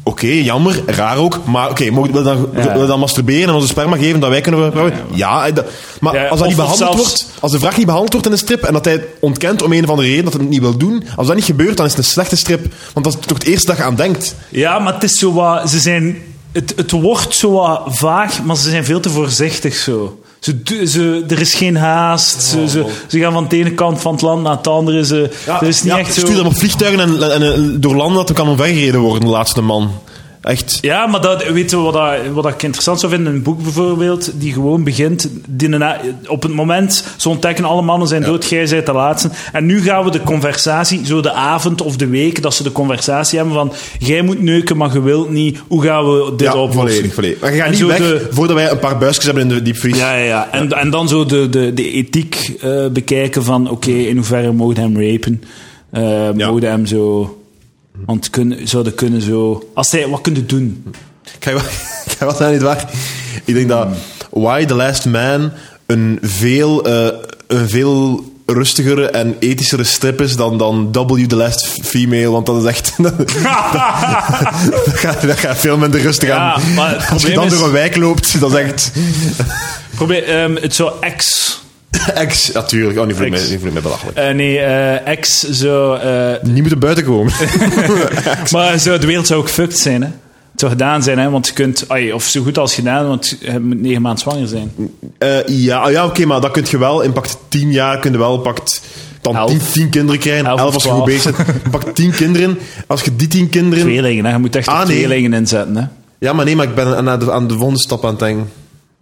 Oké, jammer, raar ook. Maar oké, mogen we dan, Ja. we dan masturberen en onze sperma geven dat wij kunnen? Ja, eh, dat- maar Ja, als dat niet behandeld zelfs- wordt, als de vraag niet behandeld wordt in de strip en dat hij ontkent om een of andere reden dat hij het niet wil doen, als dat niet gebeurt, dan is het een slechte strip. Want dat is toch het eerste dat je aan denkt. Ja, maar het is zo wat... Ze zijn... Het, het wordt zo wat vaag, maar ze zijn veel te voorzichtig zo. Ze, ze, er is geen haast. Ze, ze, ze gaan van de ene kant van het land naar het andere. Ze, er is niet ja, echt zo... Stuur op vliegtuigen en, en, en door landen dat er kan omvergereden worden, de laatste man. Echt. Ja, maar dat, weet je wat, dat, wat ik interessant zou vinden? Een boek bijvoorbeeld, die gewoon begint... Die op het moment, ze ontdekken alle mannen zijn dood, jij bent de laatste. En nu gaan we de conversatie, zo de avond of de week, dat ze de conversatie hebben van... Jij moet neuken, maar je wilt niet. Hoe gaan we dit Ja, oplossen? volledig, volledig. Maar je gaat En niet weg de- voordat wij een paar buisjes hebben in de diepvries. Ja, ja, ja. En, en dan zo de, de, de ethiek eh, bekijken van... Oké, in hoeverre mogen hem rapen? Eh Ja. Mogen hem zo... Want kunnen, zouden kunnen zo... Als hij, wat kunnen doen? Ik ga zeggen, niet waar. Ik denk dat Why the Last Man een veel, eh, een veel rustigere en ethischere strip is dan, dan W the Last Female, want dat is echt... dat, dat gaat, dat gaat veel minder rustig Ja, aan. maar het Als je probleem dan is- door een wijk loopt, dat is echt... Probeer, ehm, het zou ex... Ex, natuurlijk. Oh, niet voor mij, niet voor mij belachelijk. eh, nee, eh, ex zou... eh, Niet moeten buiten komen. maar zo, de wereld zou ook fucked zijn, hè? Het zou gedaan zijn, hè? Want je kunt... ai, of zo goed als gedaan, want je moet negen maanden zwanger zijn. Eh, ja, ja oké, maar dat kun je wel. In pakt tien jaar kun je wel pakt dan Elf. tien, tien kinderen krijgen. Elf Elf, als je goed bezig bent. Pak tien kinderen. Als je die tien kinderen... Tweelingen, hè? Je moet echt Ah, nee. tweelingen inzetten, hè? Ja, maar nee, maar ik ben aan de, aan de volgende stap aan het denken.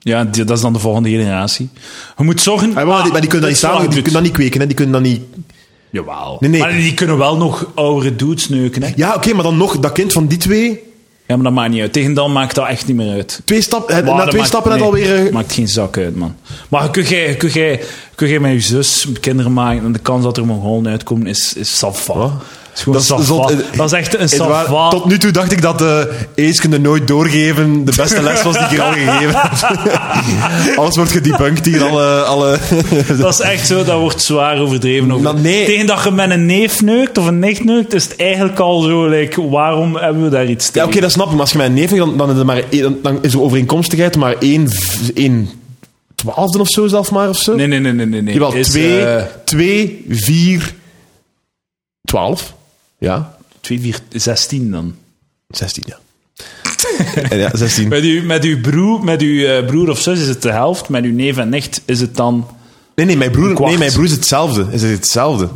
Ja, die- dat is dan de volgende generatie. Je moet zorgen... Ah, maar, die, maar die kunnen dat niet samen, wat die kunnen dat niet kweken, hè. Die kunnen dat niet... Jawel. Nee, nee. Maar die kunnen wel nog oudere dudes neuken, hè? Ja, oké, maar dan nog, dat kind van die twee... Ja, maar dat maakt niet uit. Tegen dan maakt dat echt niet meer uit. Twee stap, na twee maakt- stappen net nee, alweer... eh, maakt geen zak uit, man. Maar kun jij, kun jij, kun jij met je zus kinderen maken en de kans dat er Mongolen uitkomen is, is sava. Is Dat is- dat is- echt een sava. Tot nu toe dacht ik dat de eens kunnen nooit doorgeven de beste les was die ik hier al gegeven heb. Alles wordt gedebunked hier, alle... alle Dat is echt zo, dat wordt zwaar overdreven. Over. Maar nee. Tegen dat je met een neef neukt of een nicht neukt, is het eigenlijk al zo, like, waarom hebben we daar iets Ja, tegen? oké, dat snap ik. Maar als je mij een neef hebt, dan, dan, is er maar één- dan, dan is de overeenkomstigheid maar één, één twaalfde of zo zelf maar, of zo. Nee, nee, nee, nee. nee. Jawel, Is, twee, eh, twee, vier, twaalf. Ja, 2, 4, 16 dan. zestien, ja. ja, zestien. Met uw, met uw, broer, met uw eh, broer of zus is het de helft, met uw neef en nicht is het dan... Nee, nee, mijn broer, kwart. nee, mijn broer is hetzelfde. Is het hetzelfde.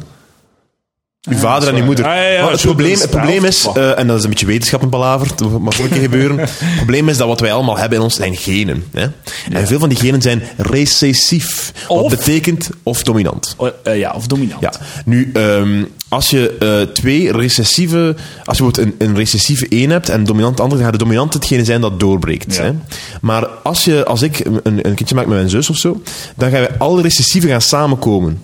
Uw vader en uw moeder. Ah, Maar het, probleem, het probleem is, eh, en dat is een beetje wetenschappenpalaver, dat mag ook een gebeuren. Het probleem is dat wat wij allemaal hebben in ons zijn genen. Hè? En veel van die genen zijn recessief. Wat Of- betekent of dominant. Oh, eh, ja, of dominant. Ja, nu, ehm, als je eh, twee recessieve, als je bijvoorbeeld een, een recessieve 1 hebt en een dominant andere, dan gaat de dominante hetgene zijn dat doorbreekt. Ja. Hè? Maar als, je, als ik een, een kindje maak met mijn zus of zo, dan gaan wij alle recessieve gaan samenkomen.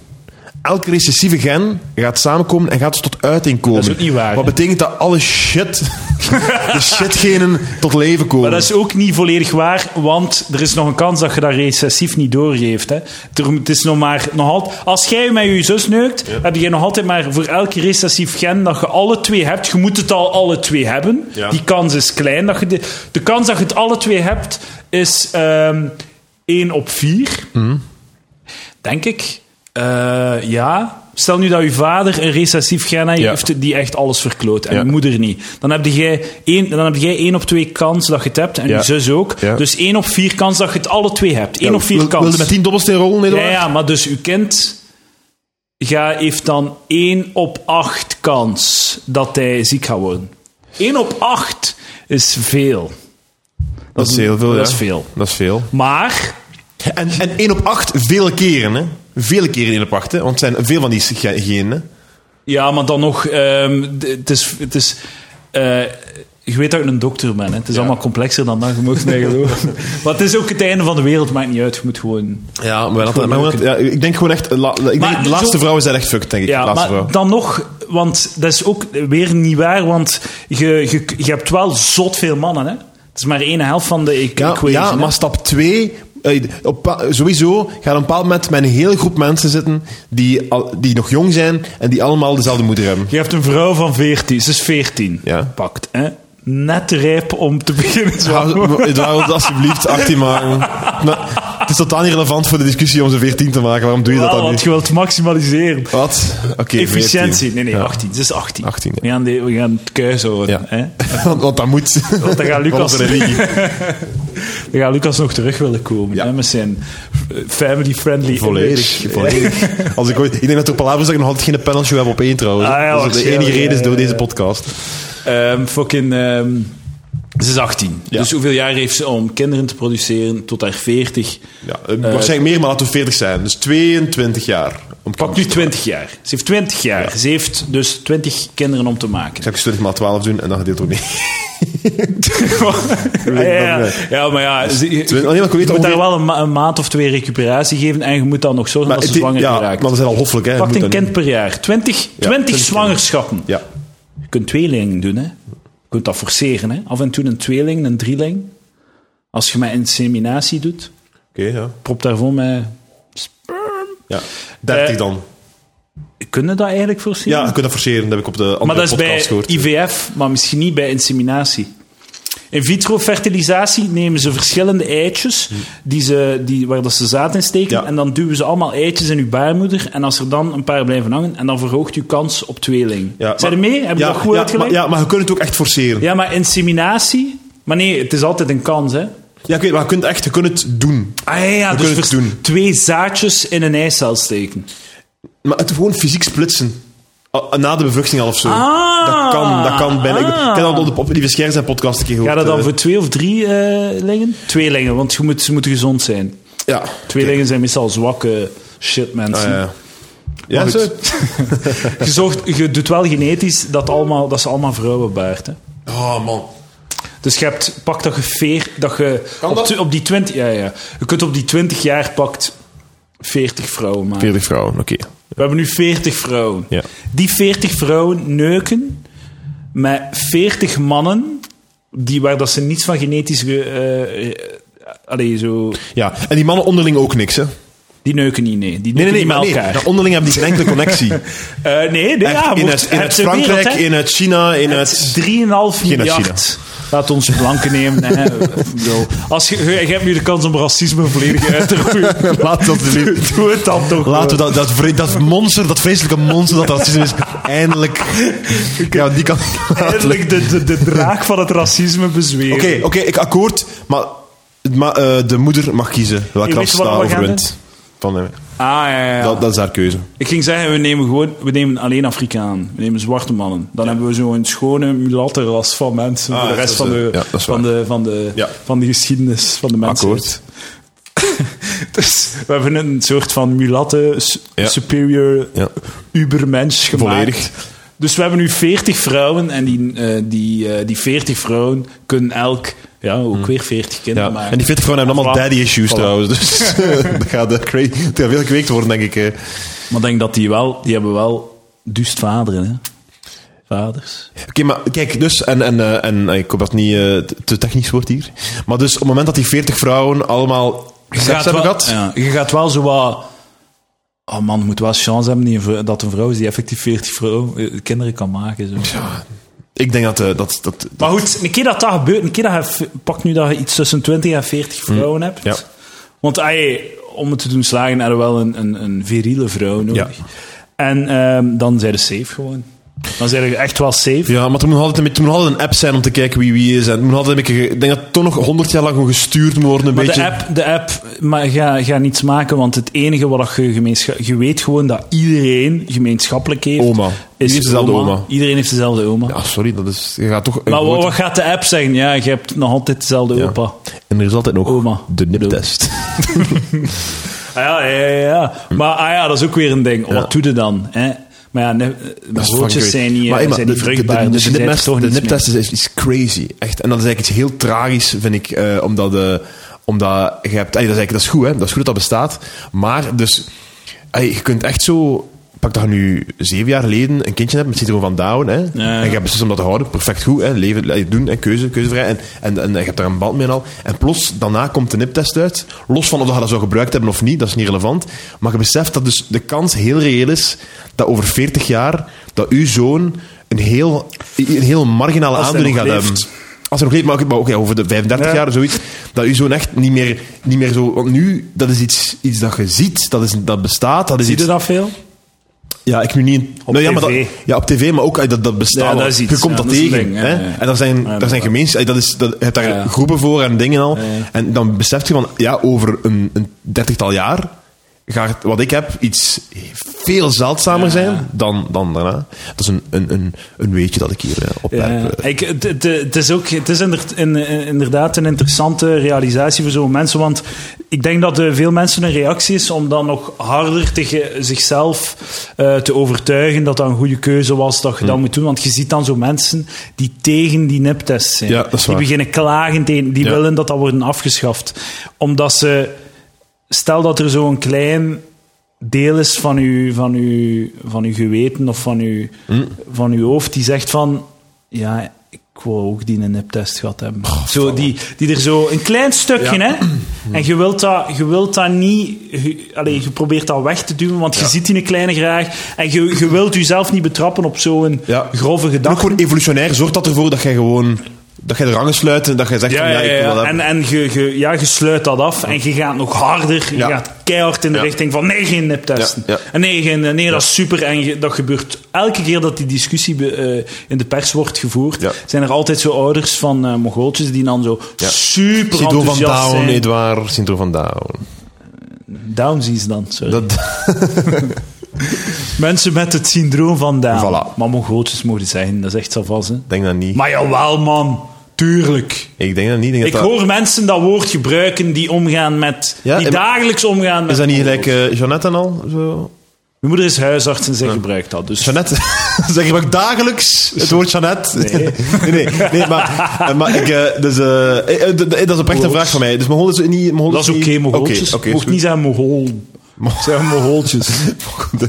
Elke recessieve gen gaat samenkomen en gaat dus tot uiteen komen. Dat is ook niet waar, Wat betekent dat alle shit de shitgenen tot leven komen. Maar dat is ook niet volledig waar, want er is nog een kans dat je dat recessief niet doorgeeft. Hè. Het is nog maar, nog altijd, als jij met je zus neukt, heb je nog altijd maar voor elke recessief gen dat je alle twee hebt. Je moet het al alle twee hebben. Ja. Die kans is klein. Dat je de, de kans dat je het alle twee hebt is ehm 1 op 4. Mhm. Denk ik. Eh, ja. Stel nu dat je vader een recessief gen heeft, Ja. heeft die echt alles verkloot en Ja. je moeder niet. Dan heb jij één, dan heb jij 1 op 2 kans dat je het hebt en Ja. je zus ook. Ja. Dus 1 op 4 kans dat je het alle twee hebt. 1 Ja, op 4 wil- kans. Wilde met 10 dobbelsteen rollen, ja, ja, maar dus uw kind ga, heeft dan 1 op 8 kans dat hij ziek gaat worden. 1 op 8 is veel. Dat is heel veel, Dat ja. is veel. Dat is veel. Maar En, en 1 op 8 vele keren, hè. Vele keren 1 op 8, hè. Want het zijn veel van die ge- genen. Ja, maar dan nog, ehm, het is. Het is eh, je weet dat ik een dokter ben. Hè. Het is allemaal complexer dan dat. Je mag mij geloven. maar het is ook het einde van de wereld. Maakt niet uit. Je moet gewoon. Ja, maar, dat, maar ja, ik denk gewoon echt... la- ik Maar denk, de laatste zo- vrouwen zijn echt fucked, denk ik. Ja, de laatste maar vrouw. dan nog, want dat is ook weer niet waar. Want je, je, je hebt wel zot veel mannen. Hè. Het is maar één helft van de Ja, equation. ja hè. maar stap 2... op, sowieso gaat een bepaald moment met een hele groep mensen zitten die, al, die nog jong zijn en die allemaal dezelfde moeder hebben. Je hebt een vrouw van 14. Ze is 14. Ja. Pakt. Hè. Net rijp om te beginnen. Zwanger. Eduard, alsjeblieft 18 maken. Nou, het is totaal niet relevant voor de discussie om ze 14 te maken. Waarom doe je dat dan want niet? je wilt maximaliseren. Wat? Oké, Efficiëntie. 14. Nee, nee, Ja. 18. Ze is 18. 18, ja. we, gaan de, we gaan het kuis houden. Ja. Hè? want, want dat moet. Want dan gaat Lucas, De dan gaat Lucas nog terug willen komen. Ja. Hè, met zijn family-friendly Volledig, volledig. Als ik, ooit, ik denk dat er Palavers nog altijd geen panelshow heb op één trouwens. Ah, ja, dat is de enige reden is door deze podcast. Ehm, fucking... ehm, ze is 18. Ja. Dus hoeveel jaar heeft ze om kinderen te produceren tot haar 40? Ja, waarschijnlijk meer, maar laten we 40 zijn. Dus 22 jaar. Pak nu 20 jaar. Ze heeft 20 jaar. Ze heeft dus 20 kinderen om te maken. Zal ik eens 20 maal 12 doen en dan gedeeld door 9. ja, ja, maar ja, ze- je, moet ongeveer- daar wel een, ma- een maand of twee recuperatie geven en je moet dan nog zorgen Maar, dat ze zwanger ja, geraakt. maar we zijn al hoffelijk, hè. Pak een kind niet- per jaar. 20, 20 20 zwangerschappen. Ja. Je kunt tweelingen doen, hè. Je kunt dat forceren, hè. Af en toe een tweeling, een drieling. Als je met inseminatie doet, Oké, ja. prop daarvoor met... ja. 30 Eh, dan. Kunnen dat eigenlijk forceren? Ja, dat forceren. Dat heb ik op de andere maar dat is bij gehoord. IVF, maar misschien niet bij inseminatie. In vitro fertilisatie nemen ze verschillende eitjes die ze, die, waar dat ze zaad in steken. Ja. En dan duwen ze allemaal eitjes in uw baarmoeder. En als er dan een paar blijven hangen, en dan verhoogt uw kans op tweeling. Ja, Zijn er mee? Heb je ja, dat goed ja, uitgelegd? maar, ja, maar je kunt het ook echt forceren. Ja, Ja, maar inseminatie... Maar nee, het is altijd een kans, hè. ik weet, maar je kunt echt je kunt het doen. Ah ja, ja dus het doen. twee zaadjes in een eicel steken. Maar het gewoon fysiek splitsen. Ah, Na de bevruchting al of zo. Ah. dat kan, dat kan bijna. Ik, ik heb dat op de die Scherz zijn podcast een keer gehoord. Gaat dat dan eh. voor twee of drie eh lingen? Tweelingen, want je moet, ze moeten gezond zijn. Ja. Tweelingen zijn meestal zwakke shit mensen. Ah, ja. Ja, zo. je, zorgt, je doet wel genetisch dat, allemaal, dat ze allemaal vrouwen baart. Hè. Oh, man. Dus je hebt, pak dat je veer, dat je Kan op, dat? op die 20, ja, ja. Je kunt op die 20 jaar pakt 40 vrouwen maken. 40 vrouwen, oké. We hebben nu 40 vrouwen. Ja. Die 40 vrouwen neuken met 40 mannen die, waar dat ze niets van genetisch... ge- eh, allee, zo, Ja, en die mannen onderling ook niks, hè? Die neuken niet, nee. Die neuken Nee, nee, nee, niet met elkaar. Onderling hebben die geen enkele connectie. Eh, nee, nee ja, in het, in het wereld, Frankrijk, in het China, in het... 3,5 Geen uit miljard. Laat ons blanken nemen. Hè. Als je, je, hebt nu de kans om racisme volledig uit te roeien. Laat dat alsjeblieft. Doe het dan toch. Laten we dat, dat, vre- dat monster, dat vreselijke monster dat racisme is, eindelijk... Ja, die kan... Eindelijk de, de, de draag van het racisme bezweren. Oké, oké, ik akkoord, maar, maar eh, de moeder mag kiezen welke gaan overwint. Van, hem. Ah, ja, ja. dat, dat is haar keuze. Ik ging zeggen, we nemen gewoon, we nemen alleen Afrikaan. We nemen zwarte mannen. Dan hebben we zo'n schone mulatte ras van mensen. Ah, voor de rest van de, eh, ja, is van, de, van, de, Ja. van de geschiedenis van de mensheid. Akkoord. dus we hebben een soort van mulatte, Ja. superior, Ja. ubermensch gemaakt. Volledig. Dus we hebben nu 40 vrouwen en die, eh, die, eh, die 40 vrouwen kunnen elk, ja, ook weer 40 kinderen. Ja. maken. En die 40 vrouwen hebben allemaal daddy issues Voilà. trouwens. Dus dat gaat, eh, cra- het gaat veel gekweekt worden, denk ik. eh. Maar ik denk dat die wel, die hebben wel duist vaderen, hè. vaders. Oké, maar kijk, dus, en, en, eh, en eh, ik hoop dat het niet eh, te- te technisch wordt hier, maar dus op het moment dat die 40 vrouwen allemaal seks hebben wel, gehad, ja, je gaat wel zo wat... Oh man, je moet wel chance hebben dat een vrouw is die effectief 40 vrouw, eh, kinderen kan maken. Zo. Ik denk dat, eh, dat, dat, Maar goed, een keer dat dat gebeurt, een keer dat je, v- pak nu dat je iets tussen 20 en 40 vrouwen hebt. Ja. Want ey, om het te doen slagen, heb je wel een, een, een viriele vrouw nodig. Ja. En ehm, dan zijn ze safe gewoon. Dan zijn je echt wel safe. Ja, maar er moet altijd, een er moet altijd een app zijn om te kijken wie wie is. En moet altijd een beetje, ge- ik denk dat het toch nog 100 jaar lang gestuurd moet worden. Een Maar beetje. de app, de app maar ga, ga niets maken, want het enige wat je gemeenschap... Je weet gewoon dat iedereen gemeenschappelijk heeft. Oma. Is heeft dezelfde oma. Iedereen heeft dezelfde oma. Ja, sorry, dat is, je gaat toch... maar wat, grote- wat gaat de app zeggen? Ja, je hebt nog altijd dezelfde Ja. opa. En er is altijd nog Oma. de niptest. Ah, ja, ja, ja, ja. Maar ah, ja, dat is ook weer een ding. Wat doe je dan? Hè? Maar ja, de zijn niet, Maar, zijn niet de- de- vruchtbaar, de- dus de niptest is, is crazy, echt. En dat is eigenlijk iets heel tragisch, vind ik, eh, omdat, eh, omdat je hebt... dat, is eigenlijk, dat is goed, hè. Dat is goed dat dat bestaat. Maar, dus... je kunt echt zo... Pak dat je nu zeven jaar geleden een kindje hebt met syndroom van Down, hè. ja. En je hebt beslist om dat te houden. Perfect goed, hè. Leven, ey, doen, hè. Keuze, keuzevrij. En, en, en je hebt daar een band mee en al. En plots, daarna komt de niptest uit. Los van of je dat zou gebruikt hebben of niet, dat is niet relevant. Maar je beseft dat dus de kans heel reëel is dat over 40 jaar dat uw zoon een heel, een heel marginale Als aandoening gaat leeft. hebben. Als er nog leeft, maar ook, maar ook ja, over de 35 Ja. jaar of zoiets, dat uw zoon echt niet meer, niet meer zo... Want nu, dat is iets, iets dat je ziet, dat, is, dat bestaat. Dat is Zie je iets, dat veel? Ja, ik nu niet... Op nou, ja, maar tv. dat, ja, op tv, maar ook eh, dat, dat bestaat. Ja, dat al. is iets. Je komt Ja, dat tegen. ding, hè? En daar zijn, daar zijn gemeenschappen... Dat is, dat, je hebt daar groepen voor en dingen al. En dan beseft je van, ja, over een, een dertigtal jaar gaat wat ik heb iets veel zeldzamer Ja. zijn dan, dan daarna. Dat is een, een, een, een weetje dat ik hier eh, opwerp. Ja, eh. ik, het, is ook het is in- inderdaad een interessante realisatie voor zo'n mensen. Want ik denk dat eh, veel mensen een reactie is om dan nog harder tegen zichzelf eh, te overtuigen dat dat een goede keuze was, dat je dat moet doen. Want je ziet dan zo mensen die tegen die niptest zijn. Ja, die beginnen klagen tegen, die willen dat dat wordt afgeschaft. Omdat ze, stel dat er zo'n klein deel is van uw, van uw, van uw geweten of van uw, Hmm. van uw hoofd die zegt van ja, ik wou ook die een niptest gehad hebben. zo, die, die er zo een klein stukje, Ja. hè? En je wilt dat, je wilt dat niet, je, je probeert dat weg te duwen, want je ziet die een kleine graag. En je, je wilt jezelf niet betrappen op zo'n Ja. grove En ook gedachte. gewoon evolutionair zorgt dat ervoor dat jij gewoon... Dat jij de rangen sluit en dat jij zegt Ja, van ja, ja, ik wil ja. dat En, en je, je, ja, je sluit dat af en je gaat nog harder. Je gaat keihard in de richting van nee, geen ja. En nee, geen, nee dat is super. En je- dat gebeurt elke keer dat die discussie be- eh, in de pers wordt gevoerd. Zijn er altijd zo ouders van Mongooltjes die dan zo super Syndroom van enthousiast Down, zijn. Edouard. Syndroom van Down. Downsies dan, sorry. Dat, Mensen met het syndroom van Down. Voilà. Maar Mongooltjes mogen zijn, dat is echt zo vast. Hè. denk dat niet. Maar jawel, man. Tuurlijk. ik denk dat niet. Ik denk Ik dat dat- hoor mensen dat woord gebruiken die omgaan met... Ja, die dagelijks omgaan met... Is dat niet gelijk eh Jeannette en al? Zo? Mijn moeder is huisarts en zij gebruikt dat. Dus Jeannette, zeg je ook dagelijks het woord Jeannette? Nee. nee, nee, nee, maar, eh, maar ik, eh, dus, eh, eh, eh, dat is oprecht een vraag van mij. Dus Mongool is niet... Mongool dat is oké, oké, Mocht is niet zijn Mongool. Zeg Mongooltjes. goed.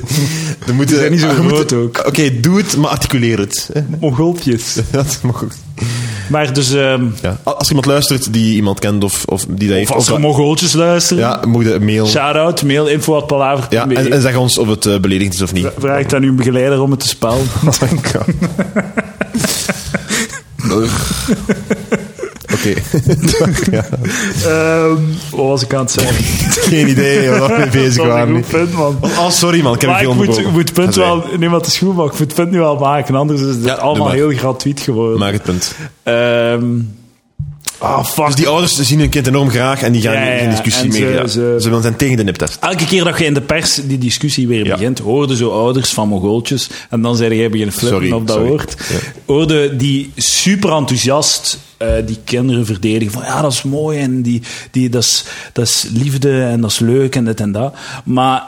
Dan moet Die zijn niet zo groot ook. Oké, doe het, maar articuleer het. hè. Mongooltjes. Dat mag goed. Maar dus... ehm Ja. Als iemand luistert die iemand kent of, of die dat heeft... of als er Mongooltjes luisteren... ja, je een mail... Shout-out, mail, info at palaver. Ja, en, en zeg ons of het eh, beledigend is of niet. Vraag ik aan uw begeleider om het te spellen. Oh my god. Oké. ja, Ehm, wat was ik aan het zeggen? geen idee waar we mee bezig waren. goed punt, man. Oh, sorry man, ik heb Maar ik veel moet, onderbroken. moet het punt wel... Nee, maar het is goed, maar ik moet het punt nu wel maken. Anders is het Ja, allemaal heel gratuit geworden. Maak het punt. Ehm ah, fuck. Dus die ouders zien hun kind enorm graag en die gaan Ja, ja, geen discussie en ze- willen zijn tegen de niptest. Elke keer dat je in de pers die discussie weer Ja. begint, hoorde zo ouders van Mongooltjes, en dan zei jij beginnen flippen Sorry, op dat sorry. woord, Ja. hoorde die super enthousiast eh, die kinderen verdedigen van ja, dat is mooi en die, die, dat, is, dat is liefde en dat is leuk en dit en dat. Maar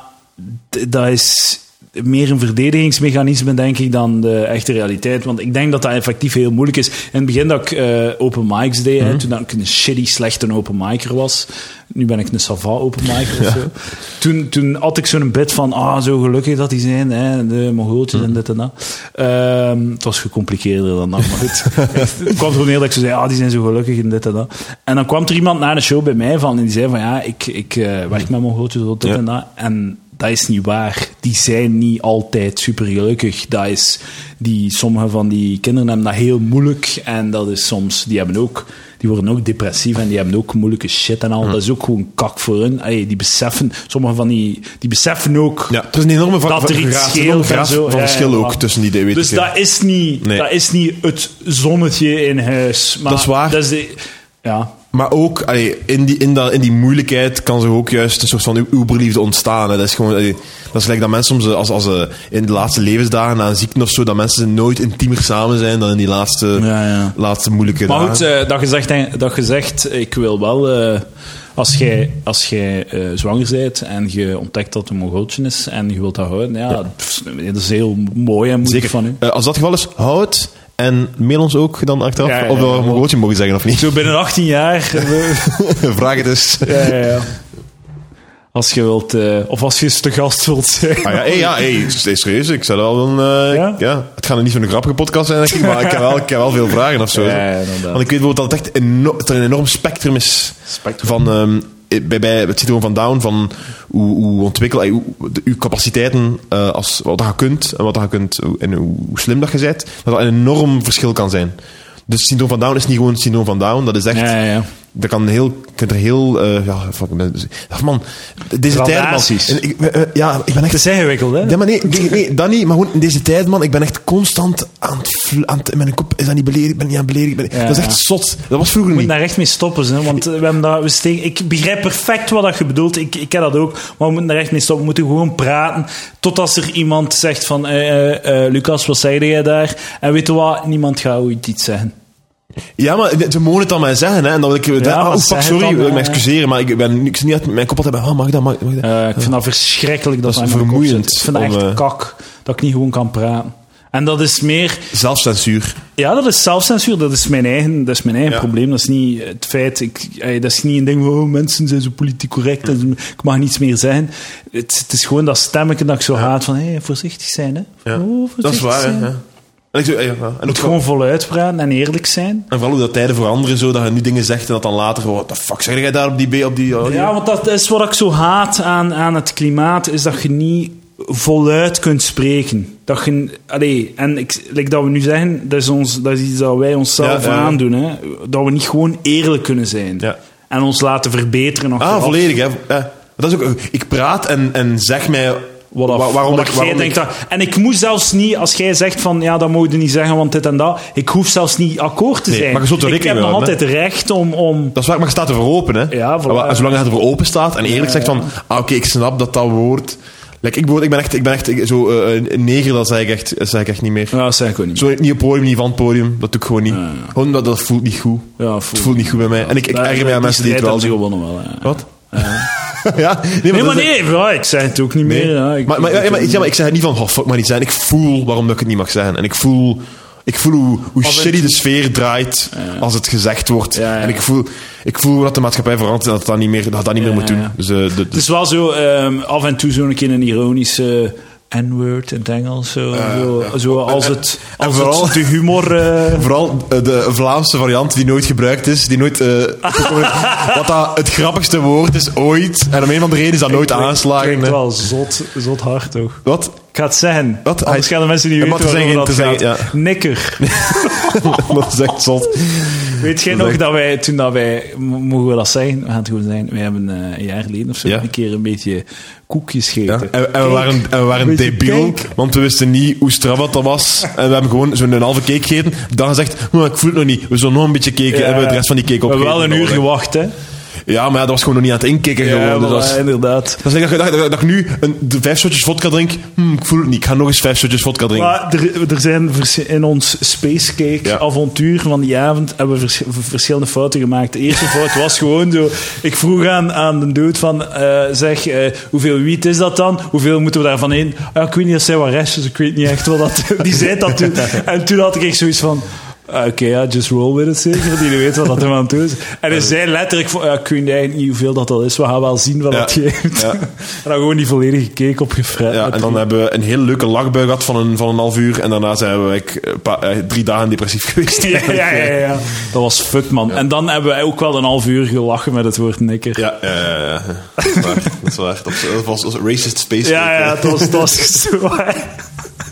dat is... meer een verdedigingsmechanisme, denk ik, dan de echte realiteit. Want ik denk dat dat effectief heel moeilijk is. In het begin dat ik eh, open mics deed, hè, toen dat ik een shitty, slechte open micer was. Nu ben ik een sava open micer of zo. Toen, toen had ik zo'n bit van, ah, zo gelukkig dat die zijn, hè, de Mongooltjes en dit en dat. Ehm, het was gecompliceerder dan dat, maar goed. het kwam er neer dat ik zo zei, ah, die zijn zo gelukkig en dit en dat. En dan kwam er iemand na de show bij mij van, en die zei van, ja, ik, ik uh, werk met Mongooltjes, dit en dat. En dat is niet waar. Die zijn niet altijd super gelukkig. Dat is, die, sommige van die kinderen hebben dat heel moeilijk. En dat is soms, die hebben ook, die worden ook depressief en die hebben ook moeilijke shit en al. Dat is ook gewoon kak voor hun. Allee, die beseffen, sommige van die, die beseffen ook. Ja, het is een enorme van, dat er iets scheelt en zo. van verschil ook tussen die Dus dat is, niet, nee. dat is niet het zonnetje in huis. Maar dat is waar. Dat is de, ja. Maar ook allee, in, die, in, dat, in die moeilijkheid kan zich ook juist een soort van uberliefde ontstaan. Hè. Dat is gewoon, allee, dat is gelijk dat mensen soms als, als ze in de laatste levensdagen na een ziekte of zo, dat mensen nooit intiemer samen zijn dan in die laatste, ja, ja. laatste moeilijke maar dagen. Maar goed, uh, dat, je zegt, dat je zegt, ik wil wel... Uh, als jij, als jij uh, zwanger bent en je ontdekt dat het een mongooltje is en je wilt dat houden, ja, ja. dat is heel mooi en moeilijk van u. als dat geval is, houd en mail ons ook dan achteraf ja, ja, of we een woordje mogen zeggen of niet. Zo binnen 18 jaar. Vraag het eens. Ja, ja, ja. Als je wilt, uh, of als je eens te gast wilt zijn. Ah, ja, hey, ja, hey, serieus. Ik zou wel een. Uh, ja? Het gaat niet zo'n grappige podcast zijn, denk ik, maar ik heb wel, ik heb wel veel vragen of zo. Want ik weet bijvoorbeeld dat het echt enorm, dat er een enorm spectrum is spectrum. van. Um, bij, bij het syndroom van Down, van hoe, hoe ontwikkel de, uw capaciteiten, uh, als, wat je kunt en wat je kunt en hoe slim dat je bent, dat dat een enorm verschil kan zijn. Dus syndroom van Down is niet gewoon syndroom van Down, dat is echt... Ja, ja. Dat kan heel, kunt er heel, uh, ja, fuck, man, deze tijd, man. En ik, uh, ja, ik ben echt... Het is ingewikkeld, hè? Ja, maar nee, nee, nee, dat niet, maar gewoon in deze tijd, man, ik ben echt constant aan het, aan het in mijn kop, is dat niet beledigd, ik ben niet aan het beledigen, ja, dat is echt zot. Dat was vroeger niet. Je moet daar echt mee stoppen, hè, want we hebben dat, we steken, ik begrijp perfect wat dat je bedoelt, ik, ik ken dat ook, maar we moeten daar echt mee stoppen, we moeten gewoon praten, tot als er iemand zegt van, uh, Lucas, wat zei jij daar? En weet je wat, niemand gaat ooit iets zeggen. Ja, maar ze mogen het dan mij zeggen. Hè, en dan wil ik... Ja, oh, fuck, sorry, wil ik me excuseren. Maar ik ben ik niet uit mijn kop hebben. Oh, mag dat? Mag, mag dat? Uh, ik vind dat verschrikkelijk. Dat, dat is vermoeiend. Ik vind dat echt kak. Dat ik niet gewoon kan praten. En dat is meer... Zelfcensuur. Ja, dat is zelfcensuur. Dat is mijn eigen, dat is mijn eigen ja. probleem. Dat is niet het feit... Ik, dat is niet een ding van... Oh, mensen zijn zo politiek correct. En ik mag niets meer zeggen. Het, het is gewoon dat stemmetje dat ik zo ja. haat van... Hey, voorzichtig zijn, hè. Ja. Oh, voorzichtig dat is waar, zijn. hè. En ik, ja, ja. En moet gewoon voluit praten en eerlijk zijn. En vooral hoe dat tijden veranderen, zo, dat je nu dingen zegt en dat dan later... Wat de fuck zeg jij daar op die... Op die oh, ja, want dat is wat ik zo haat aan, aan het klimaat, is dat je niet voluit kunt spreken. Dat je, allee, en ik, like dat we nu zeggen, dat is, ons, dat is iets dat wij onszelf ja, aandoen. Hè? Dat we niet gewoon eerlijk kunnen zijn. Ja. En ons laten verbeteren. Ah, volledig. Hè. Dat is ook, ik praat en, en zeg mij wat af, waarom dat ik, waarom denkt dat, en ik moet zelfs niet, als jij zegt van ja, dat moet je niet zeggen, want dit en dat. Ik hoef zelfs niet akkoord te nee, zijn. Maar je zult er ik heb nog altijd recht om, om. Dat is waar, maar je staat ervoor open, hè? Ja, voilà. maar, zolang je ervoor open staat en eerlijk Ja, zegt van, ah, oké, ik snap dat dat woord. Like, ik, ik ben echt, ik ben echt zo eh, een neger, dat zeg ik echt, dat zeg ik echt niet meer. Ja, dat zeg ik ook niet. Zo niet op podium, niet van het podium, dat doe ik gewoon niet. ja. Gewoon dat, dat voelt niet goed. Ja, Het voelt niet goed bij mij. En ik, ik erger mij aan mensen die het wel doen. gewonnen wel. Wat? Ja. ja, Nee, maar nee, ja, ik zeg het ook niet Nee. meer. Ja. Ik, Maar, maar, ja, maar, ja, maar ik het niet van, oh, fuck maar niet zijn. Ik voel waarom dat ik het niet mag zeggen. En ik voel, ik voel hoe, hoe shitty de sfeer draait als het gezegd wordt. En ik voel, ik voel dat de maatschappij verandert en dat dat niet meer, dat dat niet meer moet doen. Dus, eh, de, de, Het is wel zo, ehm, af en toe zo'n keer een ironische N-word in het Engels. Zo, zo, zo als het, en als vooral- het de humor... eh, Vooral eh, de Vlaamse variant die nooit gebruikt is, die nooit... eh, wat dat het grappigste woord is ooit. En om een van de reden is dat nooit aanslagen. klinkt hè. wel zot, zot hard, toch? Wat? Ik ga het zeggen. Wat? Anders Hij- gaan de mensen niet Ja, maar weten zeggen- dat te gaat. zeggen, Nikker. dat is echt zot. Weet jij nog echt- dat wij, toen dat wij, mo- mogen we dat zeggen? We gaan het gewoon zeggen. Wij hebben eh, een jaar geleden of zo Ja. een keer een beetje koekjes Ja, gegeten. en, en we waren, en we waren debiel, cake. want we wisten niet hoe strak dat was. En we hebben gewoon zo'n halve cake gegeten. Dan gezegd, "Hm, ik voel het nog niet. We zullen nog een beetje cake. Ja. En we hebben de rest van die cake We hebben opgegeten. wel een uur gewacht, hè. Ja, maar ja, dat was gewoon nog niet aan het inkikken. Ja, gewoon. Dus dat, is- inderdaad. dat is like dat, dat, dat, dat ik nu een, de vijf shotjes vodka drink. Hm, ik voel het niet. Ik ga nog eens vijf shotjes vodka drinken. Maar er, er zijn vers- in ons Spacecake Ja. avontuur van die avond hebben we vers- verschillende fouten gemaakt. De eerste fout was gewoon zo. Ik vroeg aan, aan de dude van eh, zeg, eh, hoeveel wiet is dat dan? Hoeveel moeten we daarvan in? Ah, ik weet niet, dat zijn wat restjes. Ik weet niet echt wat dat... Die zei dat toen. En toen had ik echt zoiets van... ah, Oké, ja, just roll with it zeker. Die weet wat dat er aan doen is. En hij zei letterlijk van, ja, ik weet eigenlijk niet hoeveel dat, dat is. We gaan wel zien wat Ja. dat geeft. Ja. en dan gewoon die volledige cake opgefret. Ja, en dan hebben we een hele leuke lachbui gehad van een, van een half uur. En daarna zijn we een paar- eh, drie dagen depressief geweest. Ja, ja, ja, ja. Dat was fuck, man. En dan hebben wij ook wel een half uur gelachen met het woord nikker. Ja, ja. Dat is waar. Dat is waar. Dat was, dat was racist space. ja, ja, het was, het was zo...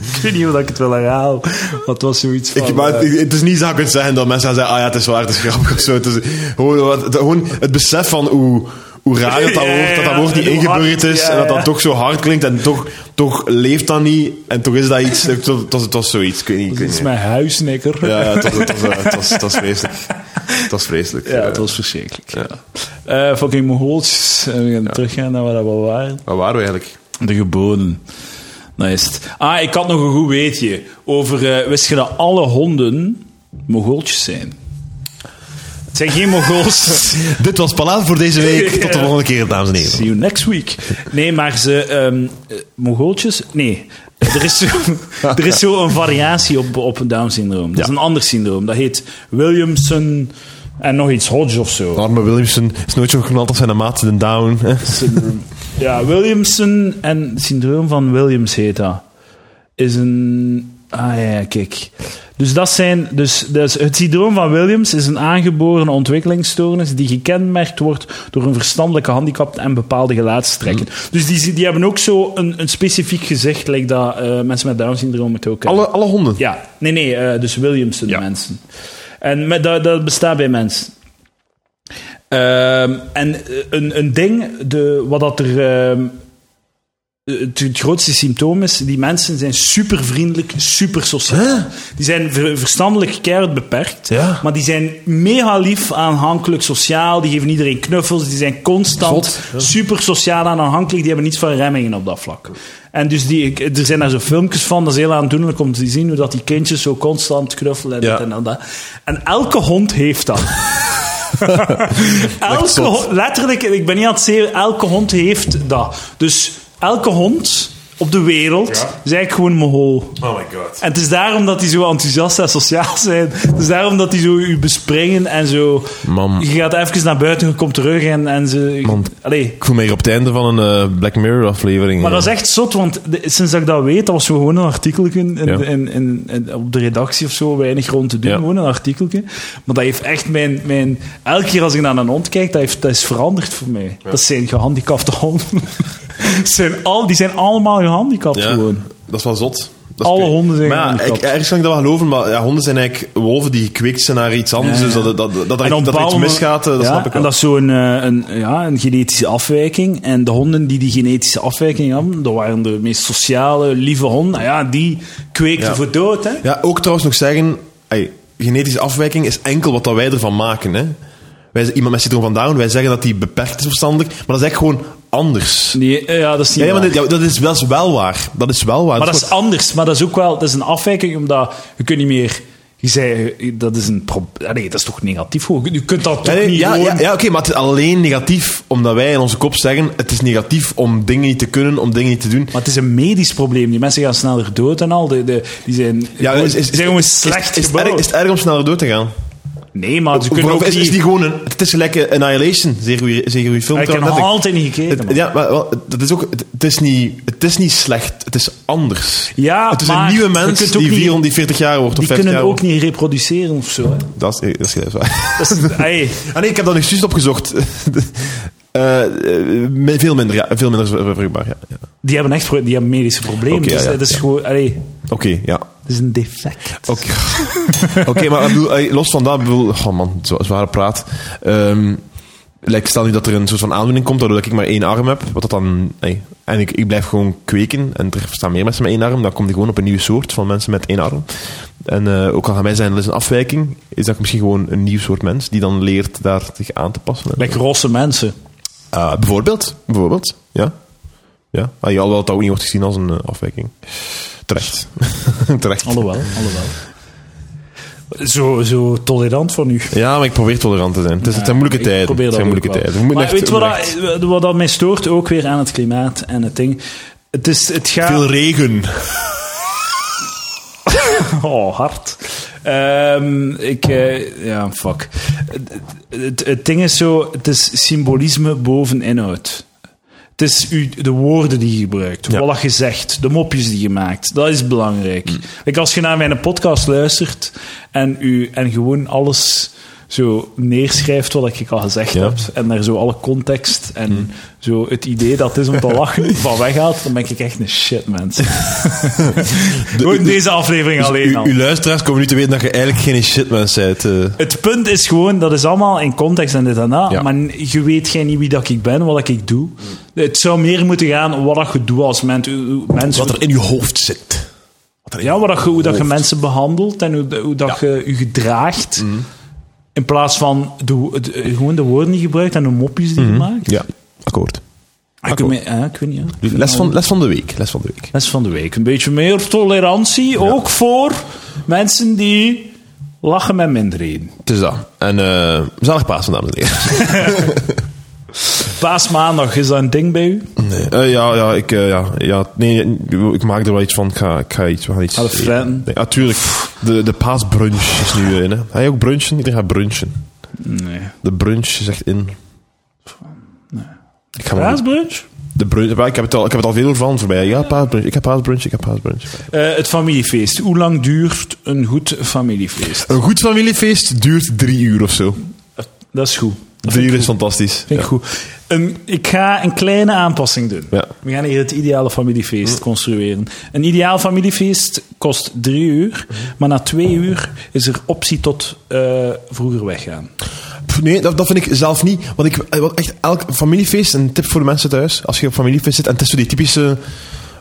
ik weet niet of ik het wil herhalen, maar het was zoiets van... Ik, maar eh, het, is niet zo kunnen zeggen dat mensen gaan zeggen, ah ja, het is waar, het is grappig of zo. Het is gewoon, wat- het, gewoon het besef van hoe, hoe raar dat, dat wordt, dat dat woord niet hoe ingeburgerd is. en dat dat toch zo hard klinkt en toch, toch leeft dat niet. En toch is dat iets, het was, het was, zoiets, ik weet niet. Het is mijn huisnikker. Ja, ja, het was, het was, eh, het was, het was vreselijk. Het was vreselijk. Ja, Eh, het was verschrikkelijk. Ja. Eh, fucking Mongooltjes. En we gaan teruggaan naar waar we waren. Waar waren we eigenlijk? De geboden. Dat is het. Ah, ik had nog een goed weetje over... eh, wist je dat alle honden Mongooltjes zijn? Het zijn geen Mongoolse... Dit was Palaver voor deze week. Tot de volgende keer, dames en heren. See you next week. Nee, maar ze... Mongooltjes? Nee. Er is, zo, er is zo een variatie op, op een Down-syndroom. Dat is een ander syndroom. Dat heet Williamson en nog iets Hodge of zo. Arme Williamson is nooit zo geknald als zijn maat de down. Syndroom. Ja, Williamson en het syndroom van Williams heet dat. Is een... Ah ja, kijk. Dus dat zijn... Dus, dus het syndroom van Williams is een aangeboren ontwikkelingsstoornis die gekenmerkt wordt door een verstandelijke handicap en bepaalde gelaatstrekken. Dus die, die hebben ook zo een, een specifiek gezicht, like dat eh, mensen met Down-syndroom het ook hebben. Alle, alle honden. Ja, nee, nee, eh, dus Williamson Ja. mensen. En met, dat, dat bestaat bij mensen. Ehm, en eh, een, een ding, de, wat dat er. ehm, het, het grootste symptoom is, die mensen zijn super vriendelijk, super sociaal. Die zijn ver- verstandelijk keihard beperkt, Ja. maar die zijn mega lief, aanhankelijk, sociaal. Die geven iedereen knuffels, die zijn constant Zot, ja. super sociaal en aanhankelijk. Die hebben niets van remmingen op dat vlak. En dus die, er zijn daar zo filmpjes van, dat is heel aandoenlijk om te zien hoe dat die kindjes zo constant knuffelen en Ja. en dat. En elke hond heeft dat. elke letterlijk, ik ben niet aan het zeggen, elke hond heeft dat. Dus elke hond op de wereld is eigenlijk gewoon Mongool. Oh my god. En het is daarom dat die zo enthousiast en sociaal zijn. Het is daarom dat die zo u bespringen en zo... Mam. Je gaat even naar buiten, je komt terug en, en ze... Man. Allee. Ik voel me hier op het einde van een eh, Black Mirror aflevering. Maar dat is echt zot, want de- sinds dat ik dat weet, dat was zo gewoon een artikeltje in, Ja. in, in, in- op de redactie of zo, weinig rond te doen, Ja. gewoon een artikeltje. Maar dat heeft echt mijn, mijn... Elke keer als ik naar een hond kijk, dat, heeft, dat is veranderd voor mij. Dat zijn gehandicapte honden. zijn al, die zijn allemaal gehandicapt Ja, gewoon. dat is wel zot. Dat Alle honden zijn maar ja, gehandicapt. ik, ergens kan ik dat wel geloven, maar ja, honden zijn eigenlijk wolven die gekweekt zijn naar iets anders. Ja, Dus dat, dat, dat, dat, er, dat er iets misgaat, eh, dat snap ik En wel. dat is zo'n eh, een, ja, een genetische afwijking. En de honden die die genetische afwijking hadden, dat waren de meest sociale, lieve honden. Nou ja, die kweekten voor dood, hè. Ja, ook trouwens nog zeggen, ey, genetische afwijking is enkel wat dat wij ervan maken. Hè. Wij, iemand met syndroom van Down, wij zeggen dat die beperkt is verstandelijk, maar dat is echt gewoon anders. Die, eh, ja, dat is niet Ja, maar waar. dat, is, dat is wel waar. Dat is wel waar. Maar dat is anders. Maar dat is ook wel dat is een afwijking, omdat je kunt niet meer... Je zei, dat is een probleem. Nee, dat is toch negatief? Je kunt dat toch nee, niet ja, ja, ja oké, maar het is alleen negatief omdat wij in onze kop zeggen: het is negatief om dingen niet te kunnen, om dingen niet te doen. Maar het is een medisch probleem. Die mensen gaan sneller dood en al. De, de, die zijn, Ja, is, is, zijn gewoon slecht is, is, het erg, is het erg om sneller dood te gaan? Nee, maar ze kunnen ook is, is niet... die gewoon een, het is gelijk eh, Annihilation, goede zeer goeie film. ik heb nog altijd niet gekeken. Het- ja, maar dat is ook, het, is niet, het is niet slecht, het is anders. Ja, het is maar een nieuwe mens ook die niet- 440 jaar wordt of Die 50 kunnen jaar ook wordt. niet reproduceren of zo. Hè. Dat is, dat is, dat is waar. Dat is, Ah nee, ik heb dat nog juist opgezocht. Eh, eh, met veel minder, ja, veel minder vruchtbaar. Ja, ja. die hebben echt die hebben medische problemen. Oké, dus ja, dat is gewoon... Oké, ja. Dat is een defect. Oké, Oké, maar ik bedoel, los van dat, ik bedoel, oh man, zwa- zware praat. Ehm like, stel nu dat er een soort van aandoening komt, waardoor ik maar één arm heb, wat dat dan, hey, en ik, ik blijf gewoon kweken, en er staan meer mensen met één arm, dan komt ik gewoon op een nieuwe soort van mensen met één arm. En eh, ook al gaan wij zijn, dat is een afwijking, is dat misschien gewoon een nieuw soort mens die dan leert daar zich aan te passen. Lekker rosse mensen. Uh, bijvoorbeeld, bijvoorbeeld, ja. Ja, ah, alhoewel het ook niet wordt gezien als een uh, afwijking. Terecht. Terecht. Alhoewel, alhoewel. Zo, zo tolerant van u. Ja, maar ik probeer tolerant te zijn. Het, is, het zijn moeilijke tijden. Het zijn moeilijke tijden. Maar weet je wat, dat, wat dat mij stoort ook weer aan het klimaat en het ding? Het, is, het gaat... Veel regen. oh, hard. Um, ik, uh, ja, fuck. Het, het, het, ding is zo, het is symbolisme boven inhoud. Het is u, de woorden die je gebruikt, ja. wat je zegt, de mopjes die je maakt. Dat is belangrijk. Mm. Like als je naar mijn podcast luistert en, u, en gewoon alles zo neerschrijft wat ik al gezegd ja. heb en daar zo alle context en mm. zo het idee dat het is om te lachen van weghaalt, dan ben ik echt een shit mens. de, deze aflevering dus alleen u, al. Uw luisteraars komen nu te weten dat je eigenlijk geen shit mens bent. Uh. Het punt is gewoon, dat is allemaal in context en dit en dat, ja. maar je weet geen niet wie dat ik ben, wat ik doe. Het zou meer moeten gaan wat je doet als mens. mens wat er in je hoofd zit. Wat ja, wat je, hoe dat je mensen behandelt en hoe, hoe dat je je gedraagt. Mm. In plaats van de, de, gewoon de woorden die je gebruikt en de mopjes die je mm -hmm. maakt. Ja, akkoord. Ik, me, ja, ik weet niet. Ja. Les, van, les van de week. Les van de week. Les van de week. Een beetje meer tolerantie, ja. ook voor mensen die lachen met minderheden. Het is dat. En uh, zalig Pasen, dames en heren. Paasmaandag, is dat een ding bij u? Nee. Uh, ja, ja, ik, uh, ja, ja, nee, ik maak er wel iets van. Ik ga, ik ga iets, we gaan iets... Nee, natuurlijk. De, de paasbrunch is nu in. Hè. Ga je ook brunchen? Iedereen gaat brunchen. Nee. De brunch is echt in. Nee. Ik ga paasbrunch? De brunch, ik, heb het al, ik heb het al veel van voorbij. Ja, paasbrunch. Ik heb paasbrunch, ik heb paasbrunch. Uh, het familiefeest. Hoe lang duurt een goed familiefeest? Een goed familiefeest duurt drie uur of zo. Dat is goed. Drie uur is fantastisch. Vind ik goed. Een, ik ga een kleine aanpassing doen. Ja. We gaan hier het ideale familiefeest construeren. Een ideaal familiefeest kost drie uur, maar na twee uur is er optie tot uh, vroeger weggaan. Nee, dat, dat, vind ik zelf niet. Want ik, wat echt elk familiefeest, een tip voor de mensen thuis, als je op familiefeest zit, en het is zo die typische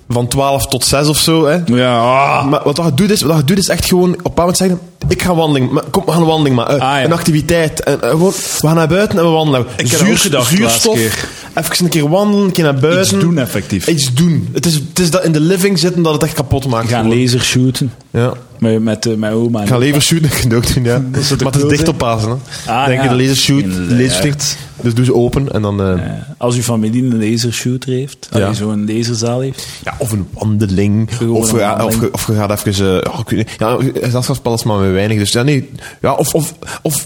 van 12 tot 6 of zo. Hè. Ja. Ah. Maar wat je doet is, wat je doet is echt gewoon op een moment zeggen: ik ga wandeling, maar, kom, we gaan een wandeling, maar uh, ah, ja. een activiteit. En, uh, gewoon, we gaan naar buiten en we wandelen. Ik heb Zuur, gedacht, zuurstof. Even een keer wandelen, een keer naar buiten. Iets doen effectief. Iets doen. Het is, het is dat in de living zitten dat het echt kapot maakt. Gaan laser shooten. Ja. Met, met, uh, met oma. Ik ga laser shooten, ik kan ook doen, ja. maar het is dicht op Pasen. Hè. Ah, Denk je de laser shoot, laser dus doe ze open en dan... Uh. Als uw familie een lasershooter heeft, als je zo'n laserzaal heeft. Ja, of een wandeling. Of, ja, wandeling. Of, of, je gaat even... Uh, oh, ja, gezelschapsspel is maar met weinig. Dus ja, nee. Ja, of, of, of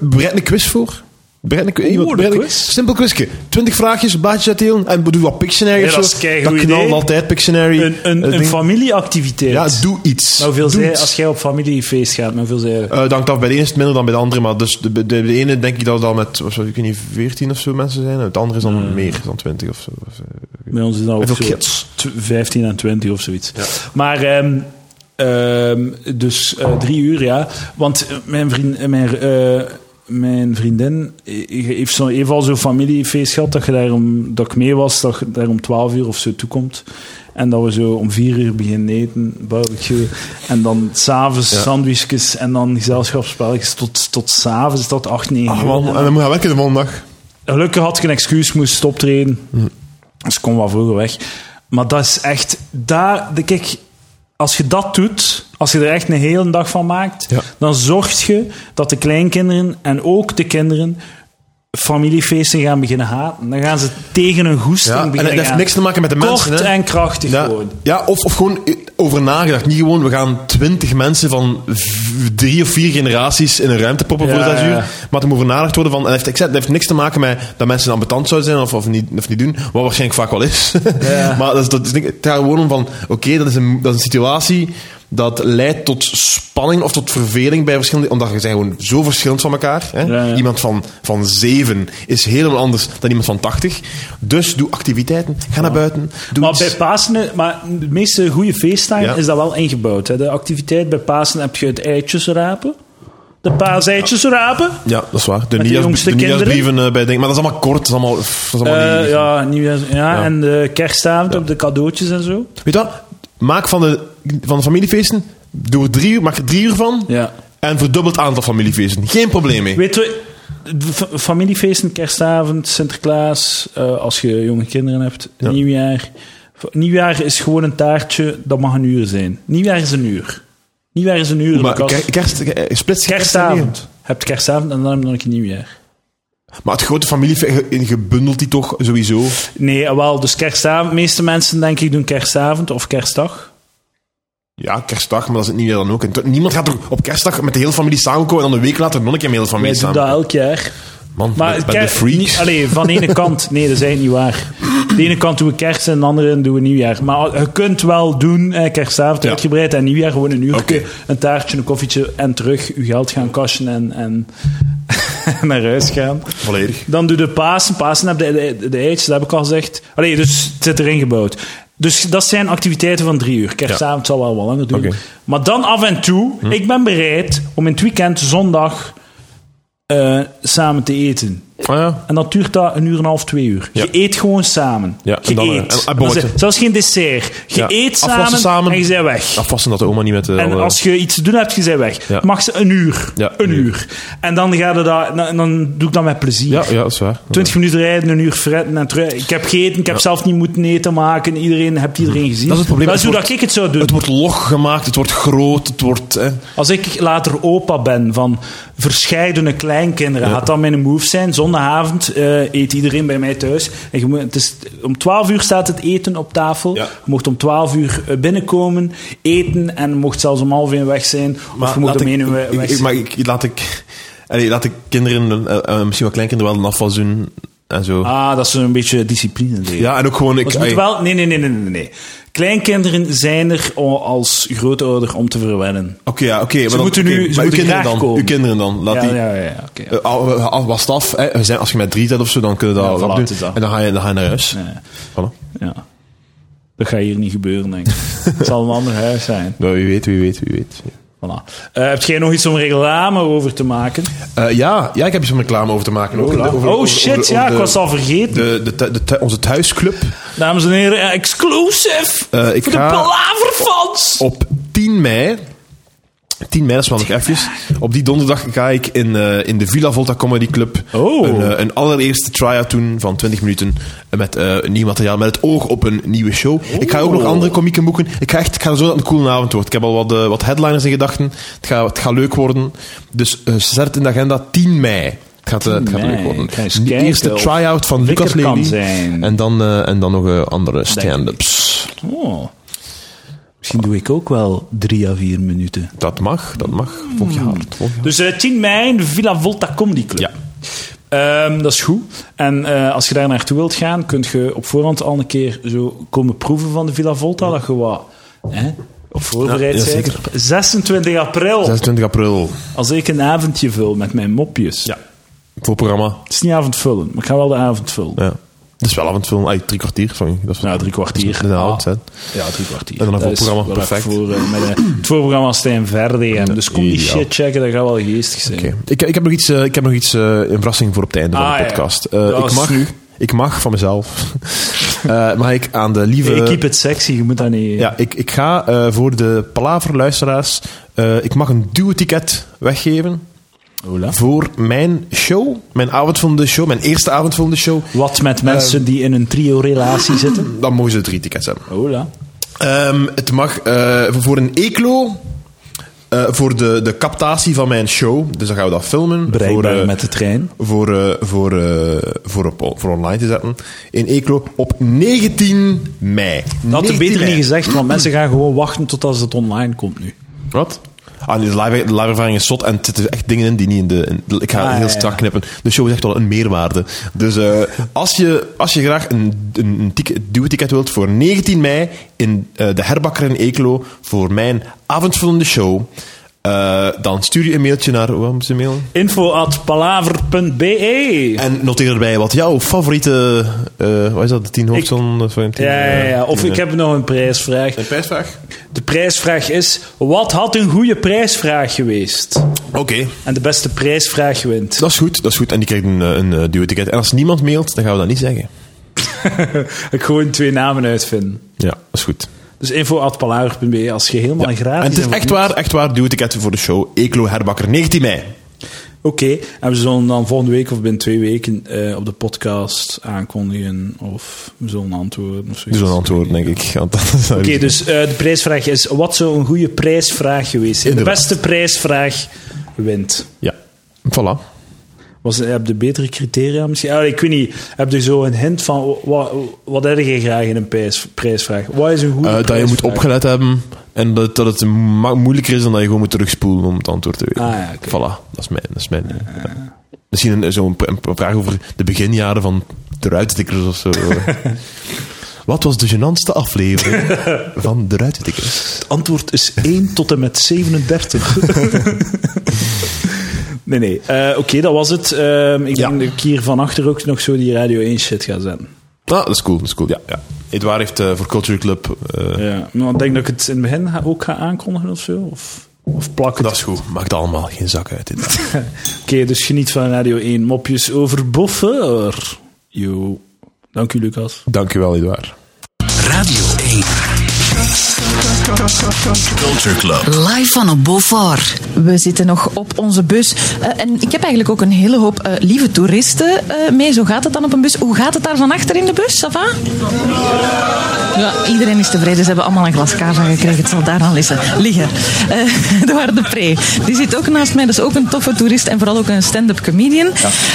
bereid een quiz voor. Een, bereid een quiz? Simpel quizje. Twintig vraagjes, blaadjes uitdelen en doe wat Pictionary ja, of dat zo. Dat knalt altijd, Pictionary. Een, een, een familieactiviteit. Ja, doe iets. Maar hoeveel doe zij, iets. als jij op familiefeest gaat, maar hoeveel zij... Uh, dank af, bij de ene is het minder dan bij de andere, maar dus de, de, de, ene denk ik dat het al met, ik weet niet, 14 of zo mensen zijn. Het andere is dan Hmm. meer dan 20 of zo. Bij ons is dat ook zo 15 en 20 of zoiets. Ja. Maar... Um, um, dus uh, drie uur, ja. Want mijn vriend... Mijn, uh, mijn vriendin heeft zo even al zo'n familiefeest gehad dat, je daar om, dat ik mee was, dat je daar om 12 uur of zo toekomt. En dat we zo om 4 uur beginnen eten, barbecue. En dan s'avonds ja. sandwichjes en dan gezelschapsspelletjes tot, tot s'avonds, tot 8, 9 Ach, uur. man, en dan moet je werken de volgende dag. Gelukkig had ik een excuus, moest optreden. Hm. Dus ik kon wat vroeger weg. Maar dat is echt... Daar, de, kijk, als je dat doet, als je er echt een hele dag van maakt, ja. dan zorg je dat de kleinkinderen en ook de kinderen familiefeesten gaan beginnen haten. Dan gaan ze tegen een goesting ja, beginnen En het heeft gaan. niks te maken met de mensen. Kort hè? en krachtig ja, gewoon. Ja, of, of gewoon over nagedacht. Niet gewoon, we gaan twintig mensen van drie of vier generaties in een ruimte proppen voor zes uur. Maar er moet over nagedacht worden van... En heeft, het heeft niks te maken met dat mensen ambetant zouden zijn of, of, niet, of niet doen. Wat waarschijnlijk vaak wel is. maar dat is, dat is, het gaat gewoon om van... Oké, okay, dat, is een, dat is een situatie dat leidt tot spanning of tot verveling bij verschillende... Omdat je zijn gewoon zo verschillend van elkaar. Hè? Ja, ja. Iemand van, van zeven is helemaal anders dan iemand van tachtig. Dus doe activiteiten. Ga naar buiten. Doe maar iets. bij Pasen, maar de meeste goede feestdagen is dat wel ingebouwd. Hè? De activiteit bij Pasen heb je het eitjes rapen. De paaseitjes rapen. Ja, dat is waar. De, de nieuwjaars, de nieuwjaarsbrieven uh, bij denk, maar dat is allemaal kort. Dat is allemaal, dat is allemaal Uh, niet, ja, nieuwjaars, ja, Ja. en de kerstavond op de cadeautjes en zo. Weet je wat? Maak van de, van de familiefeesten Doe er drie maak er drie uur van. Ja. En verdubbeld aantal familiefeesten. Geen probleem mee. Weet fa- familiefeesten, kerstavond, Sinterklaas, eh, als je jonge kinderen hebt, Ja. nieuwjaar. Nieuwjaar is gewoon een taartje, dat mag een uur zijn. Nieuwjaar is een uur. Nieuwjaar is een uur. maar kerst, eh, splits kerstavond. Je hebt kerstavond en dan heb je nog een nieuwjaar. Maar het grote familiefeest, je, je bundelt die toch sowieso. Nee, wel, dus kerstavond. De meeste mensen, denk ik, doen kerstavond of kerstdag. Ja, kerstdag, maar dat is het nieuwjaar dan ook. En niemand gaat toch op kerstdag met de hele familie samenkomen en dan een week later nog een keer met de hele familie Wij doen dat elk jaar. Man, Maar met, met ker- de freaks. niet- allee, van de ene kant, nee, dat is eigenlijk niet waar. De ene kant doen we kerst en de andere doen we nieuwjaar. Maar je kunt wel doen, eh, kerstavond Ja. uitgebreid en nieuwjaar gewoon een uur. Een taartje, een koffietje en terug je geld gaan cashen en, en naar huis gaan. Volledig. Dan doe je Pasen. Pasen heb je de, de, de eitjes, dat heb ik al gezegd. Allee, dus het zit erin gebouwd. Dus dat zijn activiteiten van drie uur. Kerstavond zal wel wat langer doen. Oké. Maar dan af en toe, ik ben bereid om in het weekend, zondag, eh, samen te eten. Ah ja. En dat duurt dat een uur en een half, twee uur. Ja. Je eet gewoon samen. Ja, je dan, eh, eet. en- en bolletje. zelfs geen dessert. Je eet samen, samen. en je bent weg. Afwassen dat de oma niet met de... En alle- als je iets te doen hebt, je bent weg. Mag ze een uur. Een uur. En dan, ga je dat, en dan doe ik dat met plezier. Ja, ja, dat is waar. 20 minuten rijden, een uur fretten en terug. Ik heb gegeten, ik heb zelf niet moeten eten maken. Iedereen, hebt iedereen gezien. Dat is het probleem. Dat is hoe dat ik het zou doen. Het wordt log gemaakt, het wordt groot, het wordt... Hè. Als ik later opa ben van verscheidene kleinkinderen, gaat dat mijn move zijn. Zondagavond eh, eet iedereen bij mij thuis. En je moet, het is, om 12 uur staat het eten op tafel. Ja. Je mocht om 12 uur eh, binnenkomen, eten en mocht zelfs om half één weg zijn. of je mocht om één ik, uur ik, weg ik- zijn. maar ik, laat ik... allee, laat ik kinderen, eh, misschien wel kleinkinderen, wel een afwas doen en zo. Ah, dat is een beetje discipline. Ja, en ook gewoon... Ik, Maar allee, wel, nee, nee, nee, nee, nee. Kleinkinderen zijn er als grootouder om te verwennen. Oké, ja, oké. maar dan- moeten nu- ze moeten kinderen dan, komen. Uw kinderen dan, laat ja, die... ja, ja, ja, eh, al- al- was het af, hè, we zijn- als je met drie bent of zo, dan kun je dat Ja, voilà, doen. dat. En dan ga, je, dan ga je naar huis. Voilà. ja. Dat gaat hier niet gebeuren, denk ik. het zal een ander huis zijn. Ja, wie weet, wie weet, wie weet. Voilà. Eh, heb jij nog iets om reclame over te maken? Eh, ja, ja, ik heb iets om reclame over te maken. Ook. oh Over- shit, ja, de- ik was al vergeten. De, de, onze thuisclub. Dames en heren, exclusive Eh, ik voor ga- de Palaverfans. Op 10 mei... 10 mei, dat is wel nog eventjes. Op die donderdag ga ik in, eh, in de Villa Volta Comedy Club Oh. een, eh, een allereerste try-out doen van 20 minuten met eh, nieuw materiaal, met het oog op een nieuwe show. Ik ga ook nog Oh. andere komieken boeken. Ik ga echt, ik ga zo dat het een coole avond wordt. Ik heb al wat, wat headliners in gedachten. Het gaat, het gaat leuk worden. Dus zet het in de agenda 10 mei. Het gaat, het gaat leuk worden. Ik De eerste try-out van Lucas Lely. En dan, eh, en dan nog andere stand-ups. Oh. Misschien doe ik ook wel drie à vier minuten. Dat mag, dat mag. Volg je hard. Volg je hard. Dus eh 10 mei in de Villa Volta Comedy Club. Ja. Ehm, dat is goed. En eh, als je daar naartoe wilt gaan, kun je op voorhand al een keer zo komen proeven van de Villa Volta. Dat je wat hè, op voorbereid Ja, ja, bent. zeker. 26 april, 26 april. als ik een avondje vul met mijn mopjes. Ja. Voor programma. Het is niet avondvullen, maar ik ga wel de avond vullen. Ja. Dat is wel af en toe ay, drie kwartier. Sorry. Dat is Nou, drie kwartier. Dat een Ah. Ja, drie kwartier. En dan een is voorprogramma, wel even perfect. Voor, eh, met, eh, het voorprogramma Stijn Verde. En dus kom die shit checken, dat gaat wel geestig zijn. Oké. Ik, ik heb nog iets, eh, ik heb nog iets eh, een verrassing voor op het einde van Ah, de ja. podcast. Eh, Dat ik, mag, nu. ik mag van mezelf. eh, mag ik aan de lieve. Ik keep it sexy, je moet dat niet... Ja, ik, ik ga eh, voor de Palaver-luisteraars. eh, ik mag een duo-ticket weggeven Ola. voor mijn show. Mijn avondvullende show. Mijn eerste avondvullende show. Wat met mensen die in een trio-relatie zitten? Dan mogen ze drie tickets hebben. Ola. Ehm, het mag eh, voor een eclo. eh, voor de, de captatie van mijn show. Dus dan gaan we dat filmen. Bereikbaar voor, eh, met de trein. voor, eh, voor, eh, voor, op, voor online te zetten. In Eclo op 19 mei. Dat had 19 ik beter mei. niet gezegd, want mensen gaan gewoon wachten tot als het online komt nu. Wat? Ah, nee, de live, de live ervaring is zot en er zitten echt dingen in die niet in de... in- ik ga Ah, heel ja, strak ja. knippen. De show is echt wel een meerwaarde. Dus eh, als, je, als je graag een, een, een ticket, duo-ticket wilt voor 19 mei in eh, de Herbakker in Eeklo voor mijn avondvullende show, eh, dan stuur je een mailtje naar... Wat moet je mailen? Info at palaver.be En noteer erbij wat jouw favoriete... eh wat is dat? De 10 hoofdzon? van tien, ja, ja, ja. eh, Of tien, ik heb nog een prijsvraag. Een prijsvraag? De prijsvraag is, wat had een goede prijsvraag geweest? Oké. En de beste prijsvraag wint. Dat is goed, dat is goed. En die krijgt een, een, een duo-ticket. En als niemand mailt, dan gaan we dat niet zeggen. ik gewoon twee namen uitvinden. Ja, dat is goed. Dus info.palaver.be als je helemaal gratis... En het is echt waar, echt waar, duwticket voor de show. Eklo Herbakker, 19 mei. Oké, en we zullen dan volgende week of binnen twee weken uh, op de podcast aankondigen of we zullen antwoorden of We zullen antwoorden, denk ik. Oké, dus uh, de prijsvraag is, wat zou een goede prijsvraag geweest zijn? De beste prijsvraag wint. Ja, voilà. Was, heb je betere criteria misschien? Ah, ik weet niet. Heb je zo een hint van wat, wat heb je graag in een prijs, prijsvraag? Wat is een goede uh, Dat je moet opgelet hebben en dat, dat het moeilijker is dan dat je gewoon moet terugspoelen om het antwoord te weten. Ah, ja, Voilà, dat is mijn. Dat is mijn Misschien zo'n een, een, vraag over de beginjaren van de ruitstickers of zo. Wat was de gênantste aflevering van de ruitstickers? Het antwoord is 1 tot en met 37. Nee, nee. Uh, Oké, dat was het. Uh, ik ja. denk dat ik hier van achter ook nog zo die Radio 1 shit ga zetten. Ah, dat is cool, dat is cool. Ja, ja. Edouard heeft uh, voor Culture Club... Ja, maar ik denk dat ik het in het begin ook ga aankondigen of zo. Of, of plakken. Dat is goed. Maakt allemaal geen zak uit. Oké, okay, dus geniet van Radio 1. Mopjes over boffer. Yo. Dank u, Lucas. Dank u wel, Edouard. Radio 1. Culture Club. Live van een Beaufort. We zitten nog op onze bus. Uh, en ik heb eigenlijk ook een hele hoop uh, lieve toeristen uh, mee. Zo gaat het dan op een bus. Hoe gaat het daar van achter in de bus, Sava? Ja, iedereen is tevreden. Ze hebben allemaal een glas kava gekregen. Het zal daar aan liggen. liggen. Uh, de Pre. Die zit ook naast mij. Dat is ook een toffe toerist en vooral ook een stand-up comedian.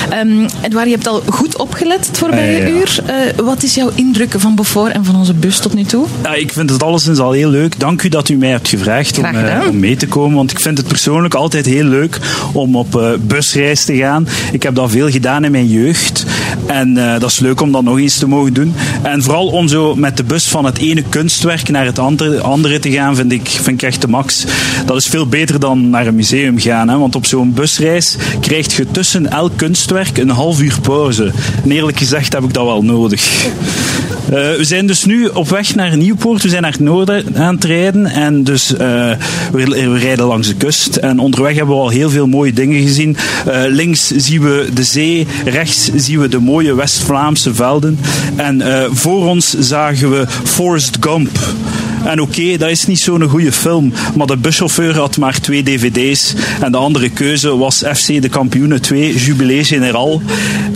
Ja. Um, Edouard, je hebt al goed opgelet het voorbije uur. wat is jouw indruk van Beaufort en van onze bus tot nu toe? Ja, ik vind het alleszins al heel leuk. Dank u dat u mij hebt gevraagd om, uh, om, mee te komen. Want ik vind het persoonlijk altijd heel leuk om op uh, busreis te gaan. Ik heb dat veel gedaan in mijn jeugd. En uh, dat is leuk om dat nog eens te mogen doen. En vooral om zo met de bus van het ene kunstwerk naar het andere, andere te gaan, vind ik, vind ik echt de max. Dat is veel beter dan naar een museum gaan. Hè? Want op zo'n busreis krijg je tussen elk kunstwerk een half uur pauze. En eerlijk gezegd heb ik dat wel nodig. Uh, we zijn dus nu op weg naar Nieuwpoort. We zijn naar het noorden aan het rijden. En dus uh, we, rijden langs de kust. En onderweg hebben we al heel veel mooie dingen gezien. Links zien we de zee. Rechts zien we de mooie West-Vlaamse velden. En voor ons zagen we Forrest Gump. En oké, dat is niet zo'n goede film, maar de buschauffeur had maar twee dvd's en de andere keuze was FC de Kampioenen 2, Jubilee General.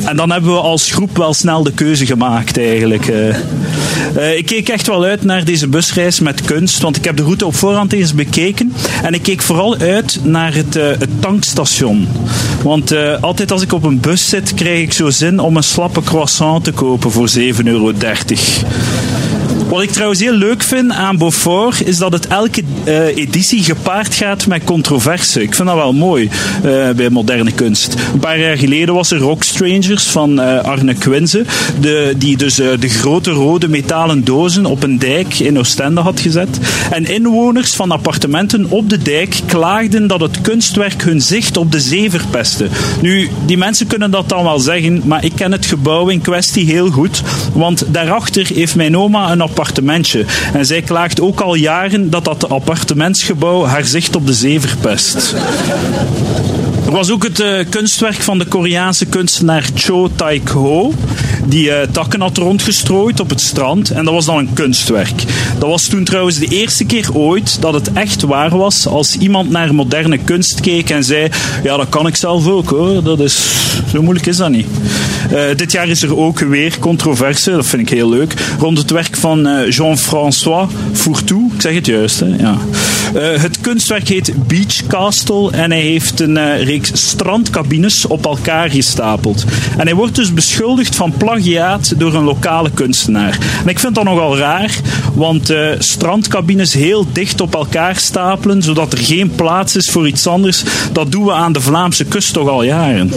En dan hebben we als groep wel snel de keuze gemaakt eigenlijk. Uh, ik keek echt wel uit naar deze busreis met kunst, want ik heb de route op voorhand eens bekeken. En ik keek vooral uit naar het, uh, het tankstation. Want altijd als ik op een bus zit, krijg ik zo zin om een slappe croissant te kopen voor 7,30 euro. Wat ik trouwens heel leuk vind aan Beaufort is dat het elke uh, editie gepaard gaat met controverse. Ik vind dat wel mooi uh, bij moderne kunst. Een paar jaar geleden was er Rock Strangers van uh, Arne Quinze, de, die dus de grote rode metalen dozen op een dijk in Oostende had gezet. En inwoners van appartementen op de dijk klaagden dat het kunstwerk hun zicht op de zee verpestte. Nu, die mensen kunnen dat dan wel zeggen, maar ik ken het gebouw in kwestie heel goed, want daarachter heeft mijn oma een appartement En zij klaagt ook al jaren dat dat appartementsgebouw haar zicht op de zee verpest. Er was ook het uh, kunstwerk van de Koreaanse kunstenaar Cho Taek-ho, die uh, takken had rondgestrooid op het strand. En dat was dan een kunstwerk. Dat was toen trouwens de eerste keer ooit dat het echt waar was als iemand naar moderne kunst keek en zei: Ja, dat kan ik zelf ook hoor. Dat is, zo moeilijk is dat niet. Uh, dit jaar is er ook weer controverse, dat vind ik heel leuk, rond het werk van Jean-François Fourtou. Ik zeg het juist, hè? Ja. het kunstwerk heet Beach Castle en hij heeft een strandcabines op elkaar gestapeld. En hij wordt dus beschuldigd van door een lokale kunstenaar. En ik vind dat nogal raar, want uh, strandcabines heel dicht op elkaar stapelen, zodat er geen plaats is voor iets anders, dat doen we aan de Vlaamse kust toch al jaren.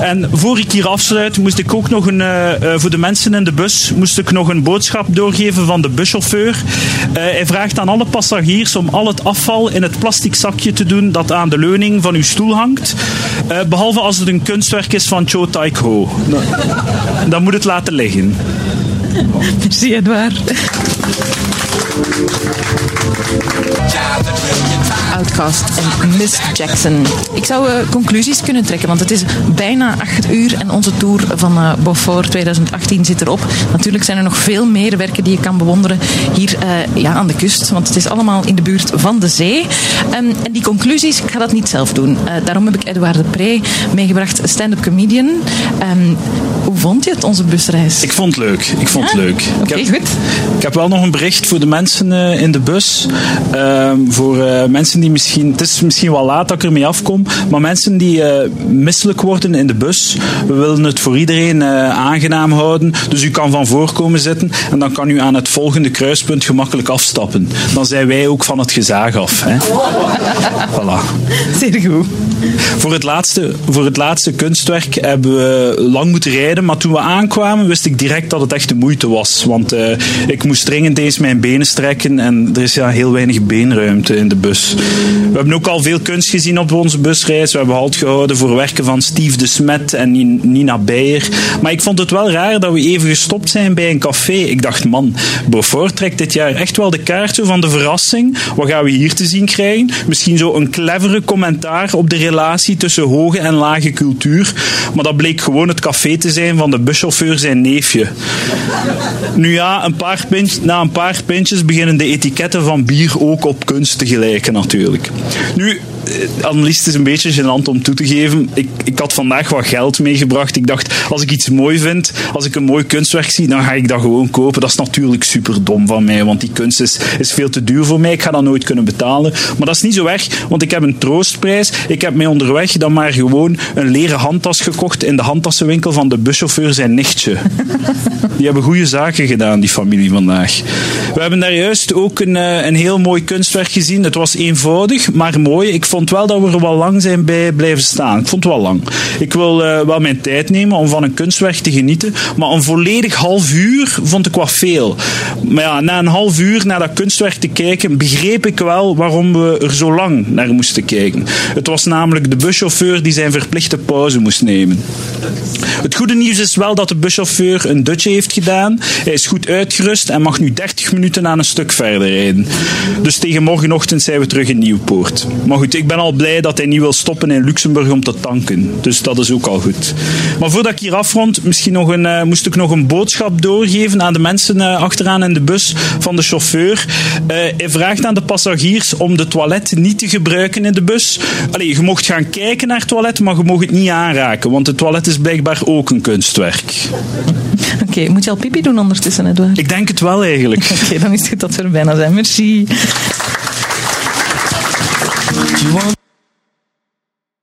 En voor ik hier afsluit, moest ik ook nog een, uh, voor de mensen in de bus, moest ik nog een boodschap doorgeven van de buschauffeur. Uh, hij vraagt aan alle passagiers om al het afval in het plastic zakje te doen dat aan de leuning van uw stoel hangt. behalve als het een kunstwerk is van Cho Taek Ho. Dan moet het laten liggen. Merci Edouard. Outcast en Miss Jackson. Ik zou uh, conclusies kunnen trekken, want het is bijna acht uur en onze tour van uh, Beaufort 2018 zit erop. Natuurlijk zijn er nog veel meer werken die je kan bewonderen hier uh, ja, aan de kust, want het is allemaal in de buurt van de zee. Um, en die conclusies, ik ga dat niet zelf doen. daarom heb ik Edouard de Pre meegebracht, stand-up comedian. Hoe vond je het, onze busreis? Ik vond het leuk. Ik vond het leuk. Oké, okay, goed. Ik heb wel nog een bericht voor de mensen uh, in de bus. Uh, voor uh, mensen die misschien... Het is misschien wel laat dat ik ermee afkom, maar mensen die misselijk worden in de bus, we willen het voor iedereen aangenaam houden. Dus u kan van voor komen zitten en dan kan u aan het volgende kruispunt gemakkelijk afstappen. Dan zijn wij ook van het gezag af. Hè? voilà. Zeer goed. Voor het, laatste, voor het laatste kunstwerk hebben we lang moeten rijden, maar toen we aankwamen wist ik direct dat het echt de moeite was. Want uh, ik moest dringend eens mijn benen strekken en er is ja heel weinig beenruimte in de bus. We hebben ook al veel kunst gezien op onze busreis. We hebben halt gehouden voor werken van Steve de Smet en Nina Beyer. Maar ik vond het wel raar dat we even gestopt zijn bij een café. Ik dacht, man, Beaufort trekt dit jaar echt wel de kaart van de verrassing. Wat gaan we hier te zien krijgen? Misschien zo een clevere commentaar op de relatie tussen hoge en lage cultuur. Maar dat bleek gewoon het café te zijn van de buschauffeur zijn neefje. Nu ja, een paar pint, na een paar pintjes beginnen de etiketten van bier ook op kunst te gelijken natuurlijk. Nu, Annelies, is een beetje gênant om toe te geven. Ik, ik had vandaag wat geld meegebracht. Ik dacht, als ik iets mooi vind, als ik een mooi kunstwerk zie, dan ga ik dat gewoon kopen. Dat is natuurlijk super dom van mij, want die kunst is, is veel te duur voor mij. Ik ga dat nooit kunnen betalen. Maar dat is niet zo erg, want ik heb een troostprijs. Ik heb mij onderweg dan maar gewoon een leren handtas gekocht in de handtassenwinkel van de buschauffeur zijn nichtje. Die hebben goede zaken gedaan, die familie vandaag. We hebben daar juist ook een, eh, een heel mooi kunstwerk gezien. Het was eenvoudig, maar mooi. Ik vond wel dat we er wel lang zijn bij blijven staan. Ik vond het wel lang. Ik wil uh, wel mijn tijd nemen om van een kunstwerk te genieten, maar een volledig half uur vond ik wat veel. Maar ja, na een half uur naar dat kunstwerk te kijken, begreep ik wel waarom we er zo lang naar moesten kijken. Het was namelijk de buschauffeur die zijn verplichte pauze moest nemen. Het goede nieuws is wel dat de buschauffeur een dutje heeft gedaan. Hij is goed uitgerust en mag nu 30 minuten aan een stuk verder rijden. Dus tegen morgenochtend zijn we terug in Nieuwpoort. Maar goed, ik ben al blij dat hij niet wil stoppen in Luxemburg om te tanken. Dus dat is ook al goed. Maar voordat ik hier afrond, misschien nog een, uh, moest ik nog een boodschap doorgeven aan de mensen uh, achteraan in de bus van de chauffeur. Uh, hij vraagt aan de passagiers om de toilet niet te gebruiken in de bus. Allee, je mocht gaan kijken naar het toilet, maar je mag het niet aanraken, want het toilet is blijkbaar ook een kunstwerk. Oké, okay, moet je al pipi doen ondertussen, Edouard? Ik denk het wel eigenlijk. Oké, okay, dan is het goed dat we er bijna zijn. Merci. you want